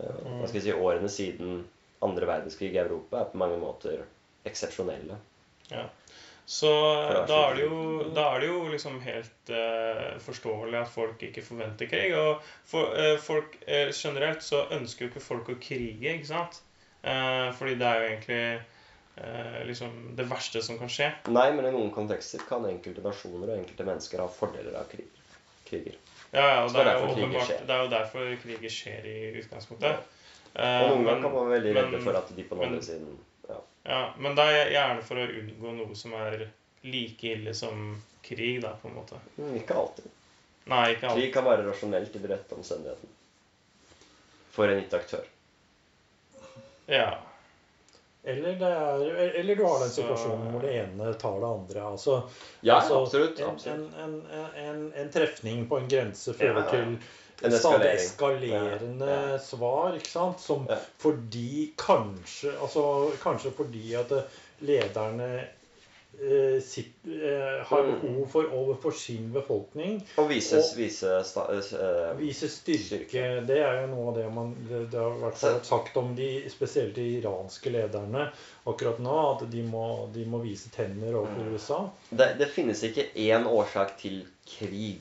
hva skal jeg si, årene siden andre verdenskrig i Europa er på mange måter eksepsjonelle. Så er da så er det jo, er det jo liksom helt uh, forståelig at folk ikke forventer krig. Og for, uh, folk generelt så ønsker jo ikke folk å krige, ikke sant? Eh, fordi det er jo egentlig eh, liksom det verste som kan skje. Nei, men i noen kontekster kan enkelte nasjoner og enkelte mennesker ha fordeler av krig, kriger. Ja, ja, og det er jo åpenbart, det er jo derfor kriger skjer i utgangspunktet. Og Eh, noen ganger kan man være veldig redde for at de på den andre siden ja. Ja, men det er gjerne for å unngå noe som er like ille som krig, da, på en måte. Mm, Ikke alltid. Nei, ikke alltid. Krig kan være rasjonelt i de rette omstendighetene. For en gitt aktør. Ja. Eller, det er, eller du har den Så- situasjonen hvor det ene tar det andre. Altså, Ja, altså, absolutt. En, absolutt. en, en, en, en trefning på en grense fører Ja, ja. til En stadig eskalerende Ja, ja. svar, ikke sant? Som Ja. fordi kanskje Altså kanskje fordi at lederne har Mm. behov for overfor sin befolkning Og vise, Og- vise sta, eh, vise styrke. Styrke. Det er jo noe av det man Det, det har vært sagt om de spesielt de iranske lederne akkurat nå, at de må, de må vise tenner overfor Mm. USA. det, det finnes ikke én årsak til krig.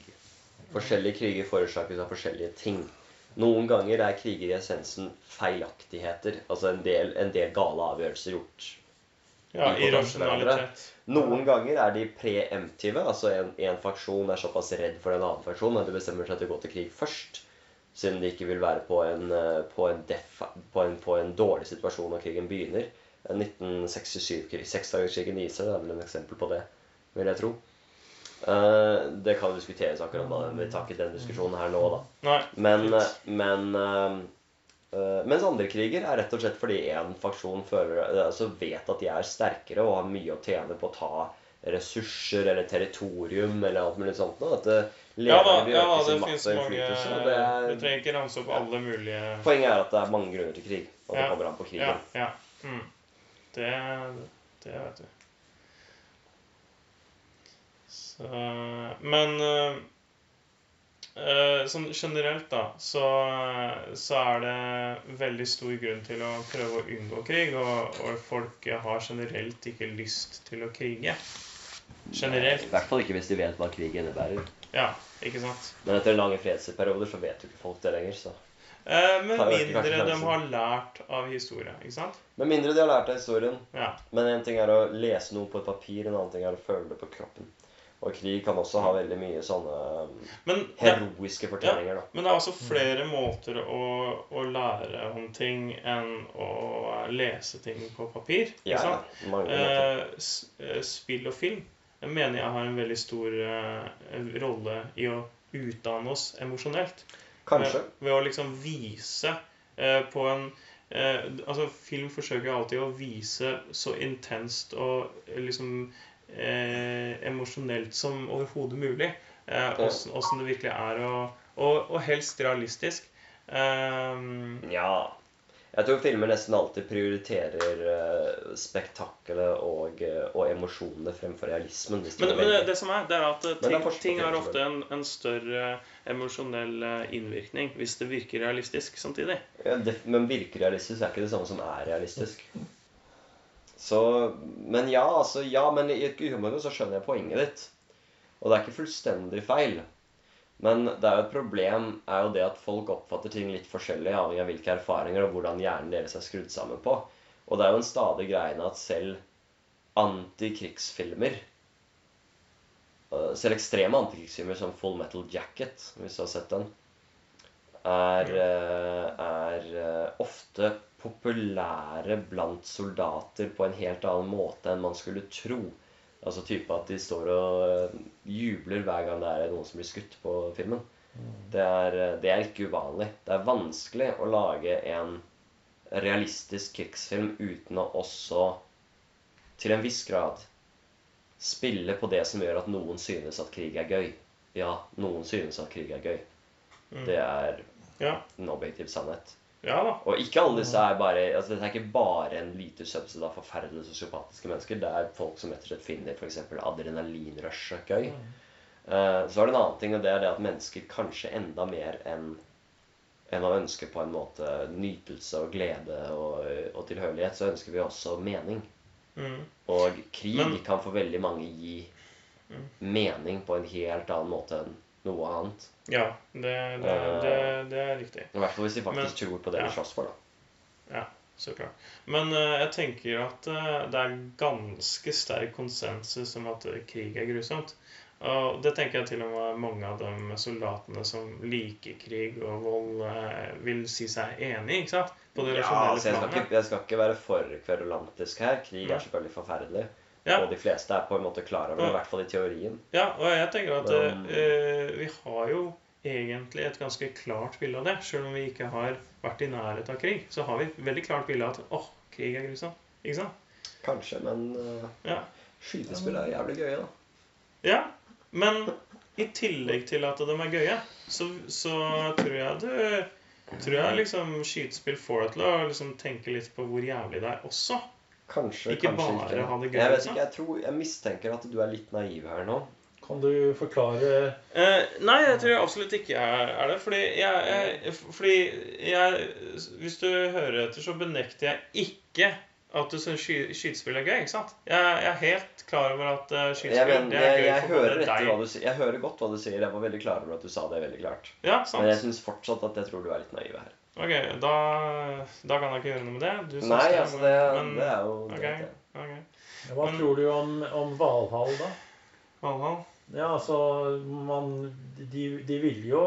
Forskjellige kriger forårsakes av forskjellige ting. Noen ganger er kriger i essensen feilaktigheter. Altså en del, en del gale avgjørelser gjort. ja irrasjonalitet. Noen ganger er de preemptive. Altså en, en faksjon er såpass redd for en annen faksjon at de bestemmer seg til å gå til krig først. Siden de ikke vil være på en, eh, på en, def, på en, på en dårlig situasjon når krigen begynner. 1967-krig. Seksdagerskrigen i Israel er vel en eksempel på det, vil jeg tro. Uh, det kan diskuteres akkurat nå. Vi tar ikke den diskusjonen her nå, da. Nei. Men, eh, men eh, eh, Mens andre kriger er rett og slett fordi én faksjon føler, eh, altså vet at de er sterkere og har mye å tjene på å ta ressurser eller territorium eller alt mulig sånt. At eh, Ja da, lederne ja, da, det sin makt og mange innflytelse. og Det Du er, trenger ikke ramse opp alle mulige poenget er at det er mange grunner til krig. Og det Ja. kommer an på krigen. Ja. ja. Mm. Det, det vet du. Så, men sånn generelt, da, så, så er det veldig stor grunn til å prøve å unngå krig. Og, og folk har generelt ikke lyst til å krige. Generelt. I hvert fall ikke hvis de vet hva krig innebærer. Ja, ikke sant? Men etter lange fredsperioder så vet jo ikke folk det lenger. så... Eh, med mindre de har lært av historie, ikke sant? Med mindre de har lært av historien. Ja. Men en ting er å lese noe på et papir, en annen ting er å føle det på kroppen. Og krig kan også ha veldig mye sånne um, Men heroiske fortellinger, da. Men det er også flere måter å, å lære om ting enn å lese ting på papir. Ikke Ja, sant? ja, mange. Eh, eh, spill og film jeg mener jeg har en veldig stor eh, rolle i å utdanne oss emosjonelt. Kanskje. Ved, ved å liksom vise eh, på en eh, Altså, film forsøker alltid å vise så intenst og eh, liksom eh, emosjonelt som overhodet mulig. Eh, åssen det virkelig er, og, og, og helst realistisk. Um, Ja. Jeg tror filmer nesten alltid prioriterer uh, spektaklet og, uh, og emosjonene fremfor realismen. De men men det, det som er, det er at eh, Men er ting, ting har ofte en, en større emosjonell eh, innvirkning hvis det virker realistisk samtidig. Ja, det, men virker realistisk er ikke det samme som er realistisk. Så Men ja, altså Ja, men i et utgangspunkt så skjønner jeg poenget ditt. Og det er ikke fullstendig feil. Men det er jo et problem er jo det at folk oppfatter ting litt forskjellig avhengig av hvilke erfaringer og hvordan hjernen deres er skrudd sammen på. Og det er jo en stadig greie at selv antikrigsfilmer eh, Selv ekstreme antikrigsfilmer som Full Metal Jacket, hvis du har sett den, er, eh, er eh, ofte populære blant soldater på en helt annen måte enn man skulle tro. Altså type at de står og jubler hver gang det er noen som blir skutt på filmen. Det er, det er ikke uvanlig. Det er vanskelig å lage en realistisk krigsfilm uten å også til en viss grad spille på det som gjør at noen synes at krig er gøy. Ja, noen synes at krig er gøy. Det er Ja. en objektiv sannhet. Ja da. Og ikke alle disse er bare altså Dette er ikke bare en lite subset av forferdelige sosiopatiske mennesker. Det er folk som rett og slett finner f.eks. adrenalinrushet gøy. Eh, så er det en annen ting, og det er det at mennesker kanskje enda mer enn enn å ønske på en måte nytelse og glede og, og tilhørighet, så ønsker vi også mening. Mm. Og krig Men- kan for veldig mange gi Mm. mening på en helt annen måte enn noe annet. Ja, det, det, det, det er riktig. I hvert fall hvis de faktisk tror på det ja. de slåss for. da. Ja, Så klart. Men uh, jeg tenker at uh, det er ganske sterk konsensus om at eh, krig er grusomt. Og det tenker jeg til og med mange av de soldatene som liker krig og vold, uh, vil si seg enig i. ikke sant? På det Ja, rasjonelle altså jeg, skal planet. ikke, jeg skal ikke være for kverulantisk her. Krig er selvfølgelig forferdelig. Ja. Og de fleste er på en måte klar over i hvert fall i teorien. Ja, og jeg tenker at Men- eh, vi har jo egentlig et ganske klart bilde av det. Selv om vi ikke har vært i nærhet av krig, så har vi et veldig klart bilde av at åh, krig er grusomt. Ikke sant? Kanskje, men uh, Ja. skytespill er jævlig gøye, da. Ja, men i tillegg til at de er gøye, så, så tror jeg du Tror jeg liksom skytespill får deg til å liksom tenke litt på hvor jævlig det er også. Kanskje, Ikke kanskje bare ikke. ha det gøy, Jeg vet ikke, jeg, tror, jeg mistenker at du er litt naiv her nå. Kan du forklare Eh, nei, jeg tror absolutt ikke jeg er det. Fordi jeg, jeg, fordi jeg Hvis du hører etter, så benekter jeg ikke at du syns sky, skytespill er gøy. ikke sant? Jeg, jeg er helt klar over at uh, skytespill er jeg, gøy jeg, for hører deg du. Jeg hører godt hva du sier. Jeg var veldig klar over at du sa det veldig klart. Ja, Men jeg syns fortsatt at jeg tror du er litt naiv her. Ok, da, da kan jeg ikke gjøre noe med det. Du syns Nei, det, altså det, men, det er jo okay, det. Hva Men- tror du om, om Valhall, da? Valhall? Ja, altså man, de, de ville jo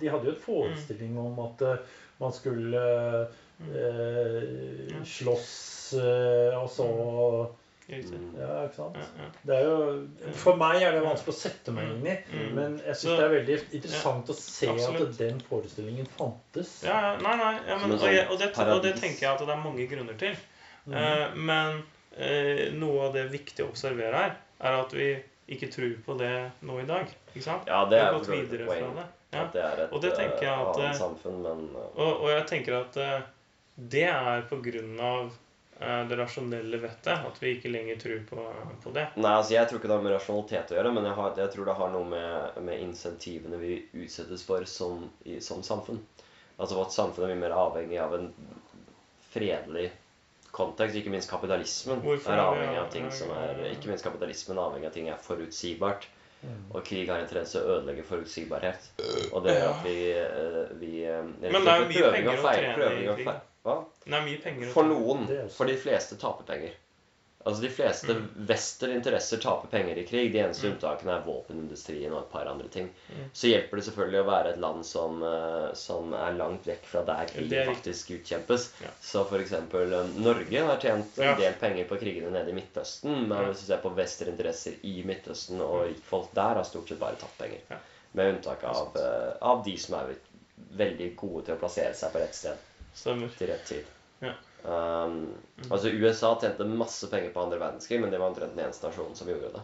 De hadde jo et forestilling om at uh, man skulle uh, mm. slåss uh, og så Riktig. Mm. Ja, ikke sant? Ja, ja. Det er jo, for meg er det vanskelig å sette meg inn i, Mm. men jeg syns det er veldig interessant å se absolutt. at den forestillingen fantes. Ja, ja, nei, nei, ja, men, og, jeg, sånn og, det, og det tenker jeg at det er mange grunner til. Mm. Eh, men eh, noe av det viktige å observere her, er at vi ikke tror på det nå i dag. Ikke sant? Ja, det Vi er har gått videre fra det. Ja. At det er et Og det tenker jeg eh, at, annet eh, samfunn, men eh, Og, og jeg tenker at det er på grunn av det rasjonelle vettet at vi ikke lenger tror på, på det. Nei, altså jeg tror ikke det har med rasjonalitet å gjøre, men jeg, har, jeg tror det har noe med, med insentivene vi utsettes for som, i, som samfunn. Altså vårt samfunn er mye mer avhengig av en fredelig kontekst. Ikke minst kapitalismen Hvorfor er avhengig av ting som er Ikke minst kapitalismen er avhengig av ting er forutsigbart. Og krig har en tendens til å ødelegge forutsigbarhet. Og det gjør at vi, vi, vi eh, Men det er jo mye penger å trene i krig. Hva? Det er mye penger For noen. For de fleste taper penger. Altså De fleste Mm. western-interesser taper penger i krig. De eneste Mm. unntakene er våpenindustrien og et par andre ting. Mm. Så hjelper det selvfølgelig å være et land som, eh, som er langt vekk fra der Det er krigen faktisk utkjempes. Ja. Så f.eks. Norge har tjent en del penger på krigene nede i Midtøsten. Men Ja. hvis du ser på western-interesser i Midtøsten og rikfolk der, har stort sett bare tatt penger. Ja. Med unntak av, eh, av de som er veldig gode til å plassere seg på rett sted Stemmer. til rett tid. Ja. Um, Mm. altså USA tjente masse penger på andre verdenskrig, men det var omtrent den eneste nasjonen som gjorde det.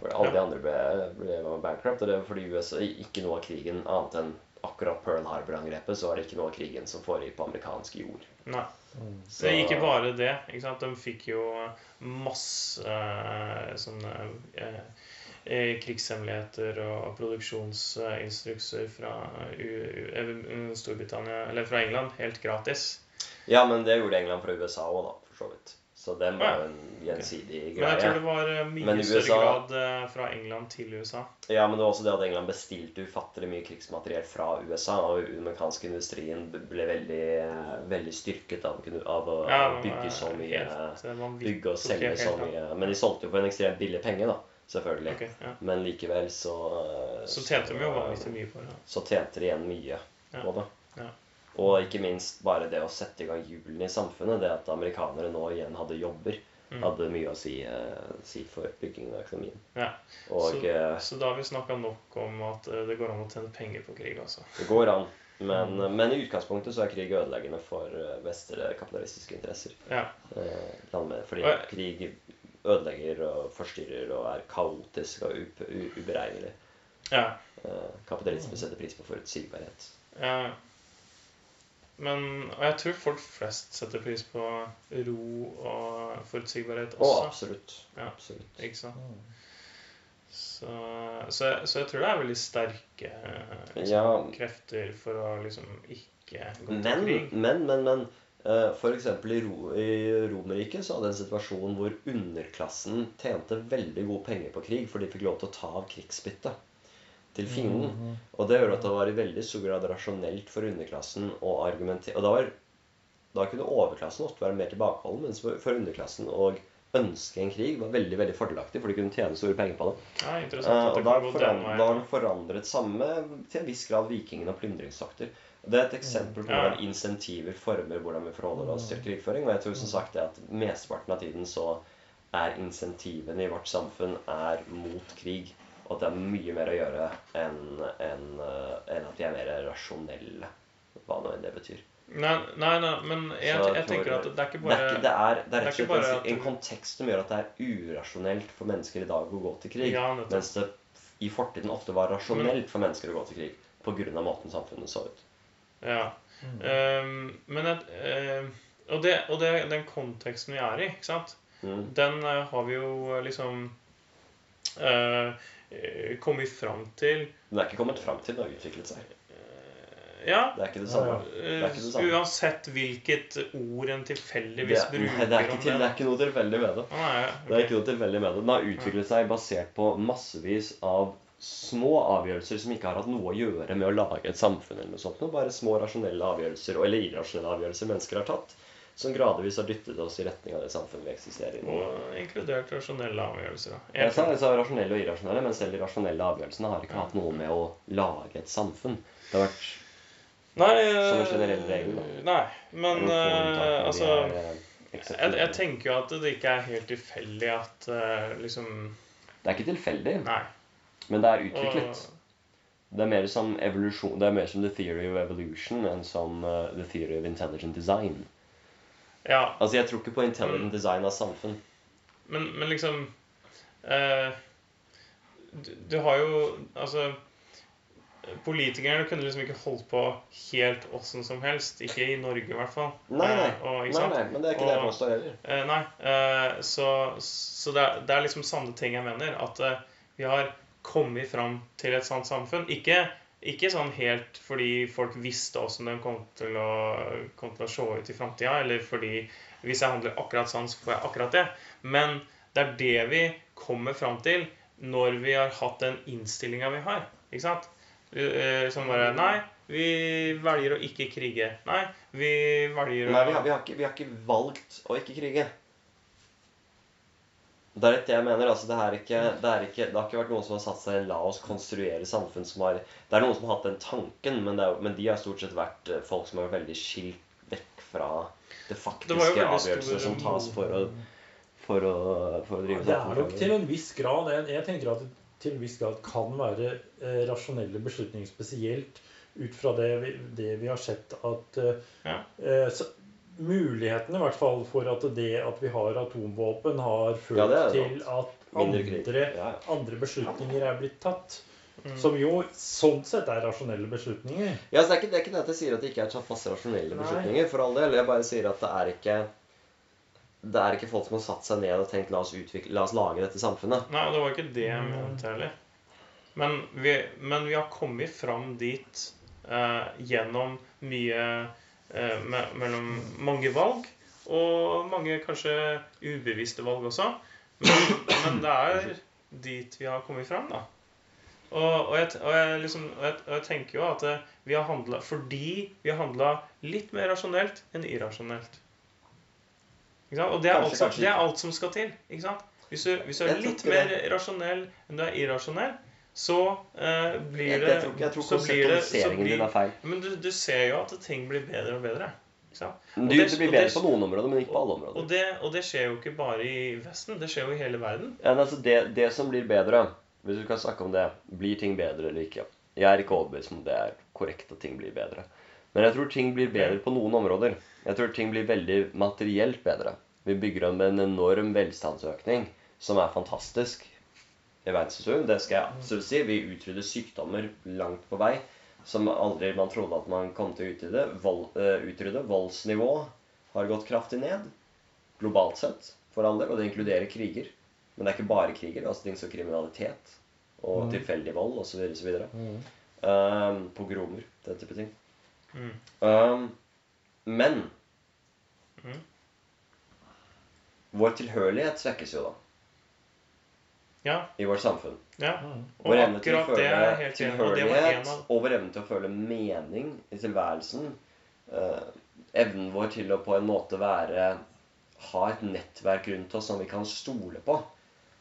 For alle de andre ble, ble bankrupt, og det var fordi USA ikke noe av krigen annet enn akkurat Pearl Harbor-angrepet, så var det ikke noe av krigen som foregikk på amerikansk jord. Nei. Mm. Så- Det ikke bare det. ikke sant? De fikk jo masse eh, sånne eh, krigshemmeligheter og produksjonsinstrukser fra U Storbritannia, eller fra England helt gratis. Ja, men det gjorde England fra USA òg, da, for så vidt. Så den var jo en gjensidig greie Men jeg tror det var eh, mye Men større USA grad eh, fra England til USA. Ja, men det var også det at England bestilte ufattelig mye krigsmateriell fra USA, og den amerikanske industrien ble veldig, veldig styrket av, av å Ja, bygge så mye helt, eh. Bygge og selge så mye. Men de solgte jo for en ekstremt billig penge, da. Selvfølgelig. Okay, ja. Men likevel så Så tjente de jo vanvittig mye på det. Så tjente de igjen mye Ja. på det. Ja. Og ikke minst bare det å sette i gang hjulene i samfunnet. Det at amerikanere nå igjen hadde jobber, Mm. hadde mye å si, eh, si for byggingen av økonomien. Ja. Og Så, eh, så da har vi snakka nok om at eh, det går an å tjene penger på krig, altså. det går an. Men, men i utgangspunktet så er krig ødeleggende for vestre kapitalistiske interesser. Ja. Eh, fordi Og krig ødelegger og forstyrrer og er kaotisk og uberegnelig. ja. Eh, kapitalisme setter pris på forutsigbarhet. Ja. Men Og jeg tror folk flest setter pris på ro og forutsigbarhet også. absolutt. Ja. absolutt. Ikke sant? Så, så, jeg, så jeg tror det er veldig sterke liksom, Ja. krefter for å liksom ikke gå til Men, krig. men, men, men eh, eksempel i, Ro i Romerriket så hadde en situasjon hvor underklassen tjente veldig gode penger på krig, for de fikk lov til å ta av krigsbyttet til fienden. Mhm. Og det gjorde at det var i veldig stor grad rasjonelt for underklassen å argumentere Og da, var, da kunne overklassen ofte være mer tilbakeholden, mens for, underklassen å ønske en krig var veldig veldig fordelaktig, for de kunne tjene store penger på det. Ja, Eh, og da kan den har veien. forandret samme til en viss grad vikingene og plyndringsakter. Det er et eksempel på Ja. hvordan insentiver former hvordan vi forholder oss til krigføring. Og jeg tror som sagt det at mesteparten av tiden så er insentivene i vårt samfunn er mot krig. Og at det er mye mer å gjøre enn enn, eh, enn at de er mer rasjonelle. Hva nå enn det betyr. Nei, nei, nei, men jeg, jeg, jeg tenker at det er ikke Det er, bare ikke, det er, det er rett og slett bare en, en kontekst som gjør at det er urasjonelt for mennesker i dag å gå til krig. Ja, mens det i fortiden ofte var rasjonelt for mennesker å gå til krig pga. måten samfunnet så ut. Ja. Ehm, men et, ehm, Og, det, og det, den konteksten vi er i, ikke sant? Mm. Den uh, har vi jo eh, liksom eh, eh, kommet fram til det er ikke kommet fram til det har utviklet seg. Ja. Det er ikke det samme. Det ikke det samme. Uansett hvilket ord en Det, tilfeldigvis nei, bruker det, er ikke om til, det er ikke noe tilfeldig med det. Nei, okay. Det er ikke noe tilfeldig med det. Den har utviklet seg basert på massevis av små avgjørelser som ikke har hatt noe å gjøre med å lage et samfunn. eller noe sånt. Noe, bare små rasjonelle avgjørelser, eller irrasjonelle avgjørelser mennesker har tatt, som gradvis har dyttet oss i retning av det samfunnet vi eksisterer i. Og inkludert rasjonelle avgjørelser. Da. Jeg sa, jeg sa rasjonelle og irrasjonelle, men selv de rasjonelle avgjørelsene har ikke hatt noe med å lage et samfunn. Det har vært Nei, eh, Som en generell regel, da. Nei, men eh, de altså er, eh, jeg, jeg tenker jo at det ikke er helt tilfeldig at uh, liksom Det er ikke tilfeldig, Nei. men det er utviklet. Og, Det er mer som evolusjon, det er mer som the theory of evolution enn som uh, the theory of intelligent design. ja, Altså, jeg tror ikke på intelligent design av samfunn. men, men liksom uh, du, du har jo Altså Politikerne kunne liksom ikke holdt på helt åssen som helst. Ikke i Norge, i hvert fall. Nei, nei. Eh, og, nei, sant? nei men det er ikke det jeg påstår heller. Eh, nei. Eh, så så det, er, det er liksom sanne ting jeg mener. At vi har kommet fram til et sånt samfunn. Ikke, ikke sånn helt fordi folk visste åssen den kom til å, kom til å se ut i framtida, eller fordi hvis jeg handler akkurat sånn, så får jeg akkurat det. Men det er det vi kommer fram til når vi har hatt den innstillinga vi har. Ikke sant? Eh, Som bare Nei, vi velger å ikke krige. Nei, vi velger å Nei, vi har, vi, har ikke, vi har ikke valgt å ikke krige. Det er dette det jeg mener. altså Det, er ikke, det, er ikke, det har ikke vært noen som har satt seg La oss konstruere samfunn som har Det er noen som har hatt den tanken, men, det er, men de har stort sett vært eh, folk som har vært veldig skilt vekk fra det faktiske Det avgjørelser som tas for å, for å, for å drive Det er nok til en viss grad Jeg, jeg tenker at til en viss grad kan være eh, rasjonelle beslutninger, spesielt ut fra det vi, det vi har sett at eh, Ja. eh, så, Mulighetene i hvert fall for at det at vi har atomvåpen, har ført Ja, til at andre, andre beslutninger er blitt tatt. Mm. Som jo sånn sett er rasjonelle beslutninger. Ja, så det, er ikke, det er ikke det at jeg sier at det ikke er tatt masse rasjonelle Nei. beslutninger. for all del, Jeg bare sier at det er ikke det er ikke folk som har satt seg ned og tenkt la oss, utvikle, la oss lage dette samfunnet. Nei, det var ikke det jeg mente heller. Men vi, men vi har kommet fram dit eh, gjennom mye eh, me mellom mange valg og mange kanskje ubevisste valg også. Men, men det er dit vi har kommet fram, da. Og, og, jeg, og, jeg, liksom, og, jeg, og jeg tenker jo at eh, vi har handla fordi vi har handla litt mer rasjonelt enn irrasjonelt. Og det er, Kanskje, alt, kanskje det er alt som skal til. Hvis du, hvis du er litt mer rasjonell enn du er irrasjonell, så uh, blir det jeg tror, jeg tror så blir det- så blir- din feil. Men du, du ser jo at ting blir bedre og bedre. Du, det, det- blir og det- bedre på noen områder, men ikke på alle områder. Og det, og det skjer jo ikke bare i Vesten, det skjer jo i hele verden. Ja, altså det, det som blir bedre, hvis du kan snakke om det, blir ting bedre eller ikke? Jeg er ikke overbevist om det er korrekt at ting blir bedre. Men jeg tror ting blir bedre på noen områder. Jeg tror ting blir veldig materielt bedre. Vi bygger om en enorm velstandsøkning som er fantastisk i verdenshistorien. Det skal jeg absolutt si. Vi utrydder sykdommer langt på vei som aldri man trodde at man kom til å utrydde. Vold, uh, utrydde. Voldsnivå har gått kraftig ned. Globalt sett, for all del. Og det inkluderer kriger. Men det er ikke bare kriger. altså ting som kriminalitet og Mm. tilfeldig vold osv. Mm. Um, pogromer, den type ting. Mm. Um, men Mm. vår tilhørighet svekkes jo da Ja. i vårt samfunn. ja. Og Vår evne til å føle tilhørighet av og vår evne til å føle mening i tilværelsen. Uh, evnen vår til å på en måte være ha et nettverk rundt oss som vi kan stole på,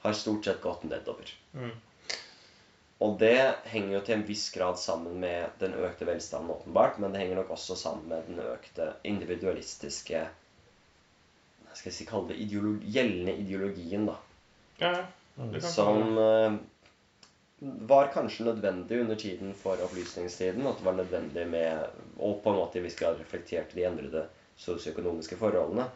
har stort sett gått nedover. mm. Og det henger jo til en viss grad sammen med den økte velstanden, åpenbart, men det henger nok også sammen med den økte individualistiske hva skal jeg si, kalle det ideologi, gjeldende ideologien, da. Ja, ja. Mm. Det kan Som uh, var kanskje nødvendig under tiden for opplysningstiden. At det var nødvendig med Og på en måte i viss grad reflekterte de endrede sosioøkonomiske forholdene.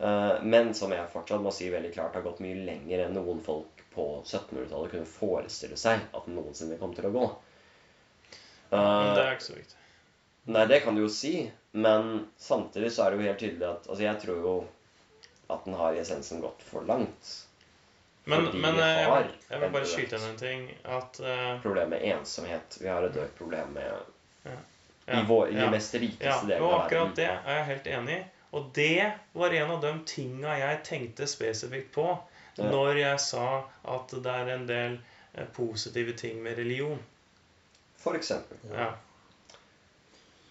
Uh, men som jeg fortsatt må si veldig klart har gått mye lenger enn noen folk på 1700-tallet kunne forestille seg at den noensinne kom til å gå. Men Eh, det er ikke så viktig. Nei, det kan du jo si, men samtidig så er det jo helt tydelig at Altså, jeg tror jo at den har i essensen gått for langt. Men, men eh, jeg, jeg vil bare skyte inn en ting. At uh, Problem med ensomhet. Vi har et økt problem med ja, i, vår, ja. mest rikeste Ja, delene og av akkurat det er jeg helt enig i. Og det var en av de tinga jeg tenkte spesifikt på Ja. Når jeg sa at det er en del eh, positive ting med religion. For eksempel. Ja.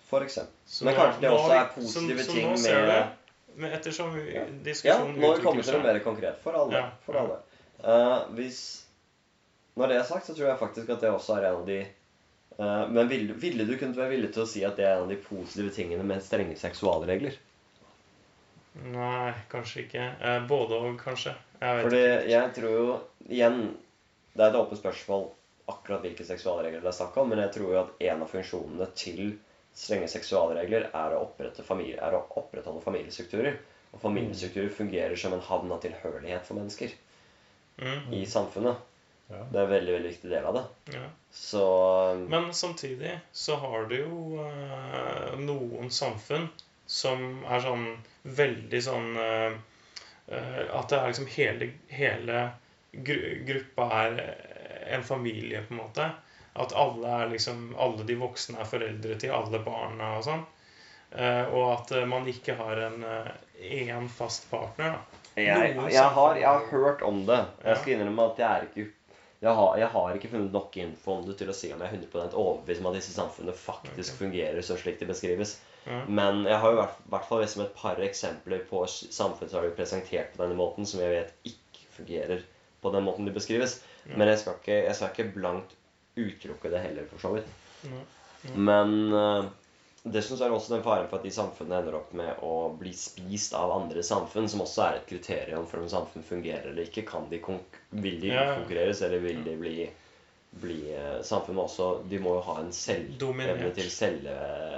For eksempel. Så Men kanskje det også er positive som, som ting med det. men ettersom vi- Ja. Ja, nå kommer utvikler seg mer konkret. For alle. Ja, For alle. Uh, hvis Når det er sagt, så tror jeg faktisk at det også er en av de eh, Men ville, ville du kunnet være villig til å si at det er en av de positive tingene med strenge seksualregler? Nei, kanskje ikke. Eh, både og, kanskje. Jeg vet Fordi ikke. jeg tror jo Igjen, det er et åpent spørsmål akkurat hvilke seksualregler det er snakk om, men jeg tror jo at en av funksjonene til strenge seksualregler er å, opprette familie, er å opprettholde familiestrukturer. Og familiestrukturer fungerer som en havn av tilhørighet for mennesker Mm, i samfunnet. Ja. Det er en veldig veldig viktig del av det. ja. Så Men samtidig så har du jo eh, noen samfunn som er sånn veldig sånn eh, eh, At det er liksom hele, hele gru, gruppa er en familie, på en måte. At alle er liksom Alle de voksne er foreldre til alle barna og sånn. Uh, og at eh, man ikke har en én fast partner. da. jeg, jeg, har, jeg har hørt om det. Jeg skal innrømme at jeg ikke jeg har, har ikke funnet nok info om det til å si om jeg er 100 overbevist om at disse samfunnene faktisk fungerer så slik de beskrives. Men jeg har jo i hvert- fall liksom et par eksempler på samfunn som har blitt presentert på denne måten, som jeg vet ikke fungerer på den måten de beskrives. Ja. Men jeg skal, ikke, jeg skal ikke blankt utelukke det heller, for så vidt. Ja. Men uh, dessuten så er det også den faren for at de samfunnene ender opp med å bli spist av andre samfunn, som også er et kriterium for om samfunn fungerer eller ikke. Kan de vil de Ja, konkurreres, eller vil de bli, bli samfunnet også De må jo ha en selvevne til selv,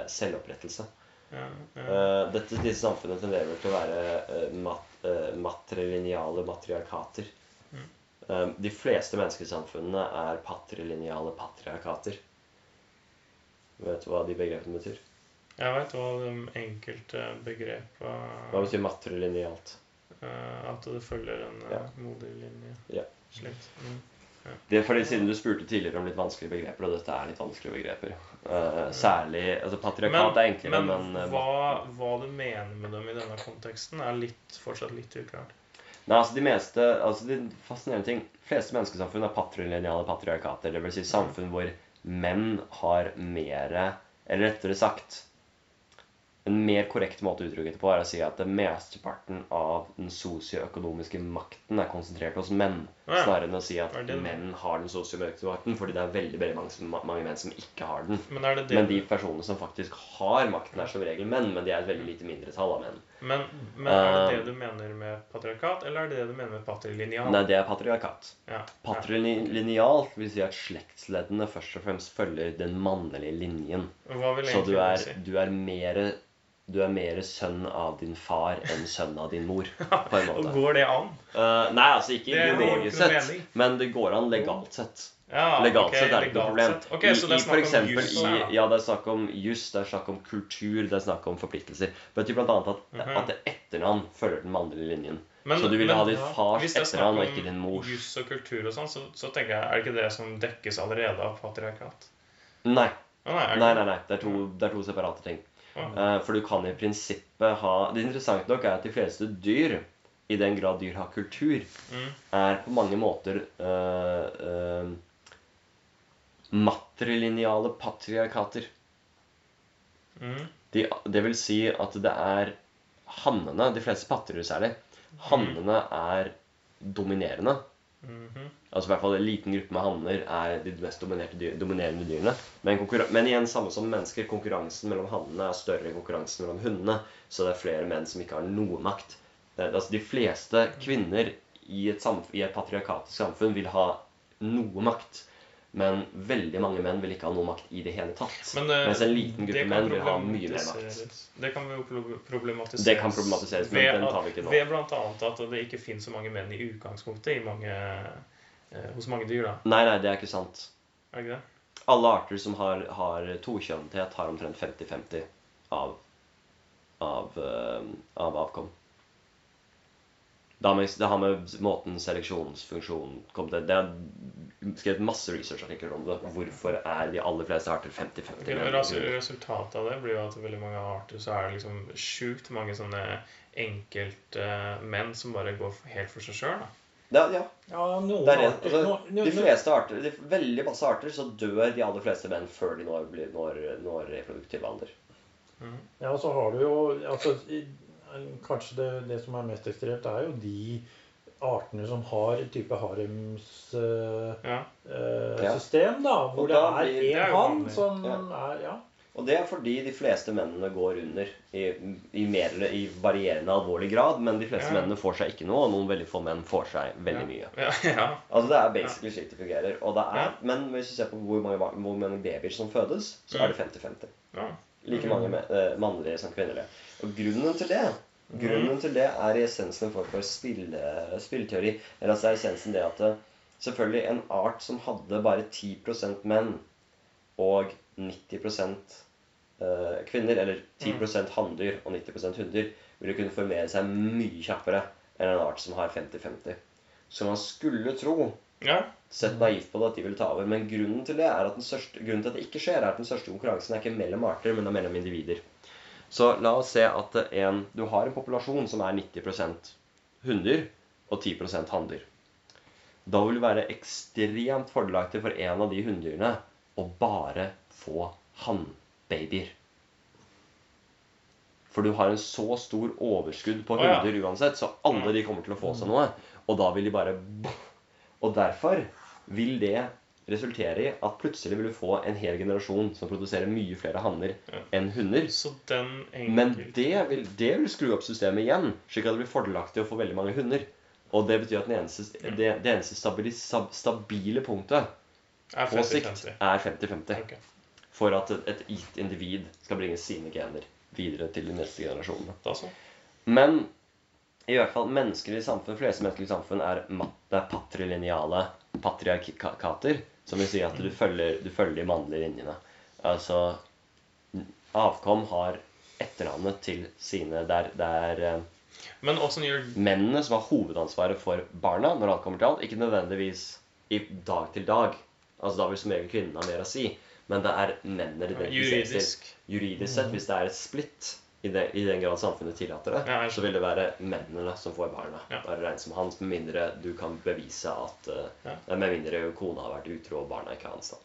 selvopprettelse. Ja, ja. Eh, dette, disse samfunnene tenderer til å være uh, mat, uh, matrilineale matriarkater. Mm. Eh, de fleste menneskesamfunnene er patrilineale patriarkater. Vet du hva de begrepene betyr? Jeg veit hva de enkelte begrepa Hva betyr matrilinealt? eh, At det følger en Ja. moderlinje. Ja. Slett. Mm. Det er fordi Siden du spurte tidligere om litt vanskelige begreper, og dette er litt vanskelige begreper Uh, Særlig altså Patriarkat er enklere, men, men, eh, hva, hva du mener med dem i denne konteksten, er litt, fortsatt litt uklart. Nei, altså De meste, altså de fascinerende ting De fleste menneskesamfunn er patrilineale patriarkater. Dvs. Si samfunn hvor menn har mere Eller rettere sagt En mer korrekt måte å uttrykke det på er å si at det mesteparten av den sosioøkonomiske makten er konsentrert hos menn. Ja. Snarere enn å si at det- menn har den sosioøkonomiske makten, fordi det er veldig veldig mange, som- mange menn som ikke har den. Men er det det Men de personene som faktisk har makten, er som regel menn, men de er et veldig lite mindretall av menn. Men, men er det Eh, det du mener med patriarkat, eller er det det du mener med patrilineal? Nei, det er patriarkat. Ja. Patrilineal vil si at slektsleddene først og fremst følger den mannlige linjen. Hva vil Så du er, si? du er mere du er mer sønn av din far enn sønn av din mor, på en Og måte. går det an? Uh, nei, altså ikke biologisk sett, mening. men det går an legalt sett. Ja, Legalt okay, sett er det ikke noe problem. Okay, I, så det er snakk om i, ja. det er snakk om jus, det er snakk om kultur, det er snakk om forpliktelser. Det betyr bl.a. at, Mhm. at det etternavn følger den mannlige linjen. Men- så du vil men- ha din ja, fars Hvis det er og snakk ikke din om jus og kultur og sånn, så, så tenker jeg, er det ikke det som dekkes allerede av patriarkat? Nei. Å, nei, Nei, nei, nei. Det er to, det er to separate ting. Eh, for du kan i prinsippet ha Det interessante nok er at de fleste dyr, i den grad dyr har kultur, Mm. er på mange måter uh, uh, matrilineale patriarkater. Mm. De, det vil si at det er hannene, de fleste pattedyr særlig, hannene er dominerende. Mhm. Altså i hvert fall En liten gruppe med hanner er de mest dyr, dominerende dyrene. Men, men igjen, samme som mennesker, konkurransen mellom hannene er større enn konkurransen mellom hundene. Så det er flere menn som ikke har noe makt. Det, altså De fleste kvinner i et, i et patriarkatisk samfunn vil ha noe makt. Men veldig mange menn vil ikke ha noe makt i det hele tatt. Men, uh, Mens en liten gruppe menn vil ha mye mer makt. Det kan jo problematiseres. Det kan problematiseres, men ved, den tar vi ikke nå. Ved annet at det ikke finnes så mange menn i utgangspunktet i mange, uh, hos mange dyr. da. Nei, nei, det er ikke sant. Er ikke det? Alle arter som har, har tokjønnethet, har omtrent 50-50 av, av, uh, av avkom. Det har, med, måten seleksjonsfunksjonen kom til. Det er skrevet masse researchartikler om det. Hvorfor er de aller fleste arter 50-50? Ok, Resultatet av det blir jo at veldig mange arter så er det liksom sjukt mange sånne enkeltmenn som bare går helt for seg sjøl. Ja, ja. Ja, noen Det er det. arter Altså, noen, noen, de fleste arter, de veldig masse arter, så dør de aller fleste menn før de når, blir, når, når reproduktiv alder. Ja, så har du jo altså, i- Kanskje det, det som er mest ekstremt, er jo de artene som har en type haremssystem, uh, Ja. system da, hvor det da er er én jo hann som Ja. er Ja. Og det er fordi de fleste mennene går under i, i, mer, i varierende alvorlig grad. Men de fleste Ja. mennene får seg ikke noe, og noen veldig få menn får seg veldig mye. Ja, ja. Altså Det er basically slik det fungerer. Og det er, Ja. Men hvis du ser på hvor mange, hvor mange babyer som fødes, så er det 50-50. Like Mm. mange me- eh, mannlige som kvinnelige. Og grunnen til det Grunnen til det er i essensen en form for spille, spilleteori. Eller altså er essensen det at selvfølgelig en art som hadde bare 10% menn og 90 eh, kvinner, eller 10% hanndyr og 90% hunndyr, ville kunne formere seg mye kjappere enn en art som har 50-50. Så man skulle tro ja. sett naivt på det at de vil ta over. Men grunnen til det er at den største, grunnen til at det ikke skjer, er at den største konkurransen er ikke mellom arter, men mellom individer. Så la oss se at en, du har en populasjon som er 90% hunndyr og 10% hanndyr. Da vil det være ekstremt fordelaktig for en av de hunndyrene å bare få hannbabyer. For du har en så stor overskudd på ja. uansett, så alle de kommer til å få seg noe. Og da vil de bare Og derfor vil det resultere i at plutselig vil du få en hel generasjon som produserer mye flere hanner Ja. enn hunder. Så den Men det vil, det vil skru opp systemet igjen, slik at det blir fordelaktig å få veldig mange hunder. Og det betyr at den eneste, det, det eneste stabile, stabile punktet er på sikt er 50-50. Okay. For at et, gitt individ skal bringe sine gener videre til de neste generasjonene. Men i hvert fall menneskelige samfunn, fleste menneskelige samfunn er, matte, patrilineale patriarkater. Som vil si at du følger, du følger de mannlige linjene. Altså Avkom har etternavnet til sine der, er, det er eh, Men gjør mennene som har hovedansvaret for barna, når alt kommer til alt. Ikke nødvendigvis, i dag til dag. Altså Da vil som regel kvinnene ha mer å si. Men det er mennene det identifiseres. Juridisk. Juridisk sett, hvis det er et splitt, i, det, i den grad samfunnet tillater det, Ja, så vil det være mennene som får barna. Ja. Bare regn som hans, med mindre du kan bevise at eh, Ja. Med mindre kona har vært utro og barna ikke er hans. da.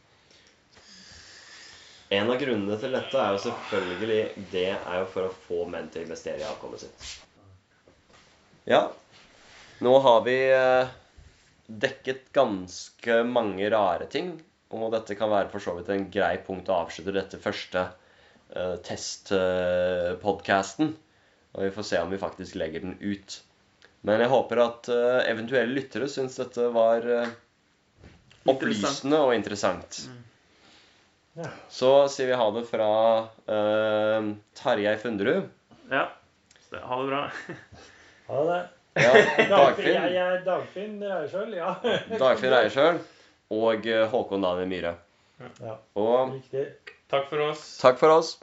En av grunnene til dette er jo selvfølgelig Det er jo for å få menn til å investere i avkommet sitt. Ja, nå har vi eh, dekket ganske mange rare ting. Og dette kan være for så vidt en grei punkt å avslutte dette første testpodkasten. og vi får se om vi faktisk legger den ut. Men jeg håper at eh, eventuelle lyttere syns dette var eh, opplysende og interessant. Ja. Så sier vi ha det fra uh, Tarjei Funderud. Ja. Ha det bra. Ha det. Ja, Dagfinn, jeg Dagfinn, er Dagfinn Reiersjøl, ja. Dagfinn Reiersjøl og eh, Håkon Daniel Myhre. ja. Og Riktig. Takk for oss. takk for oss.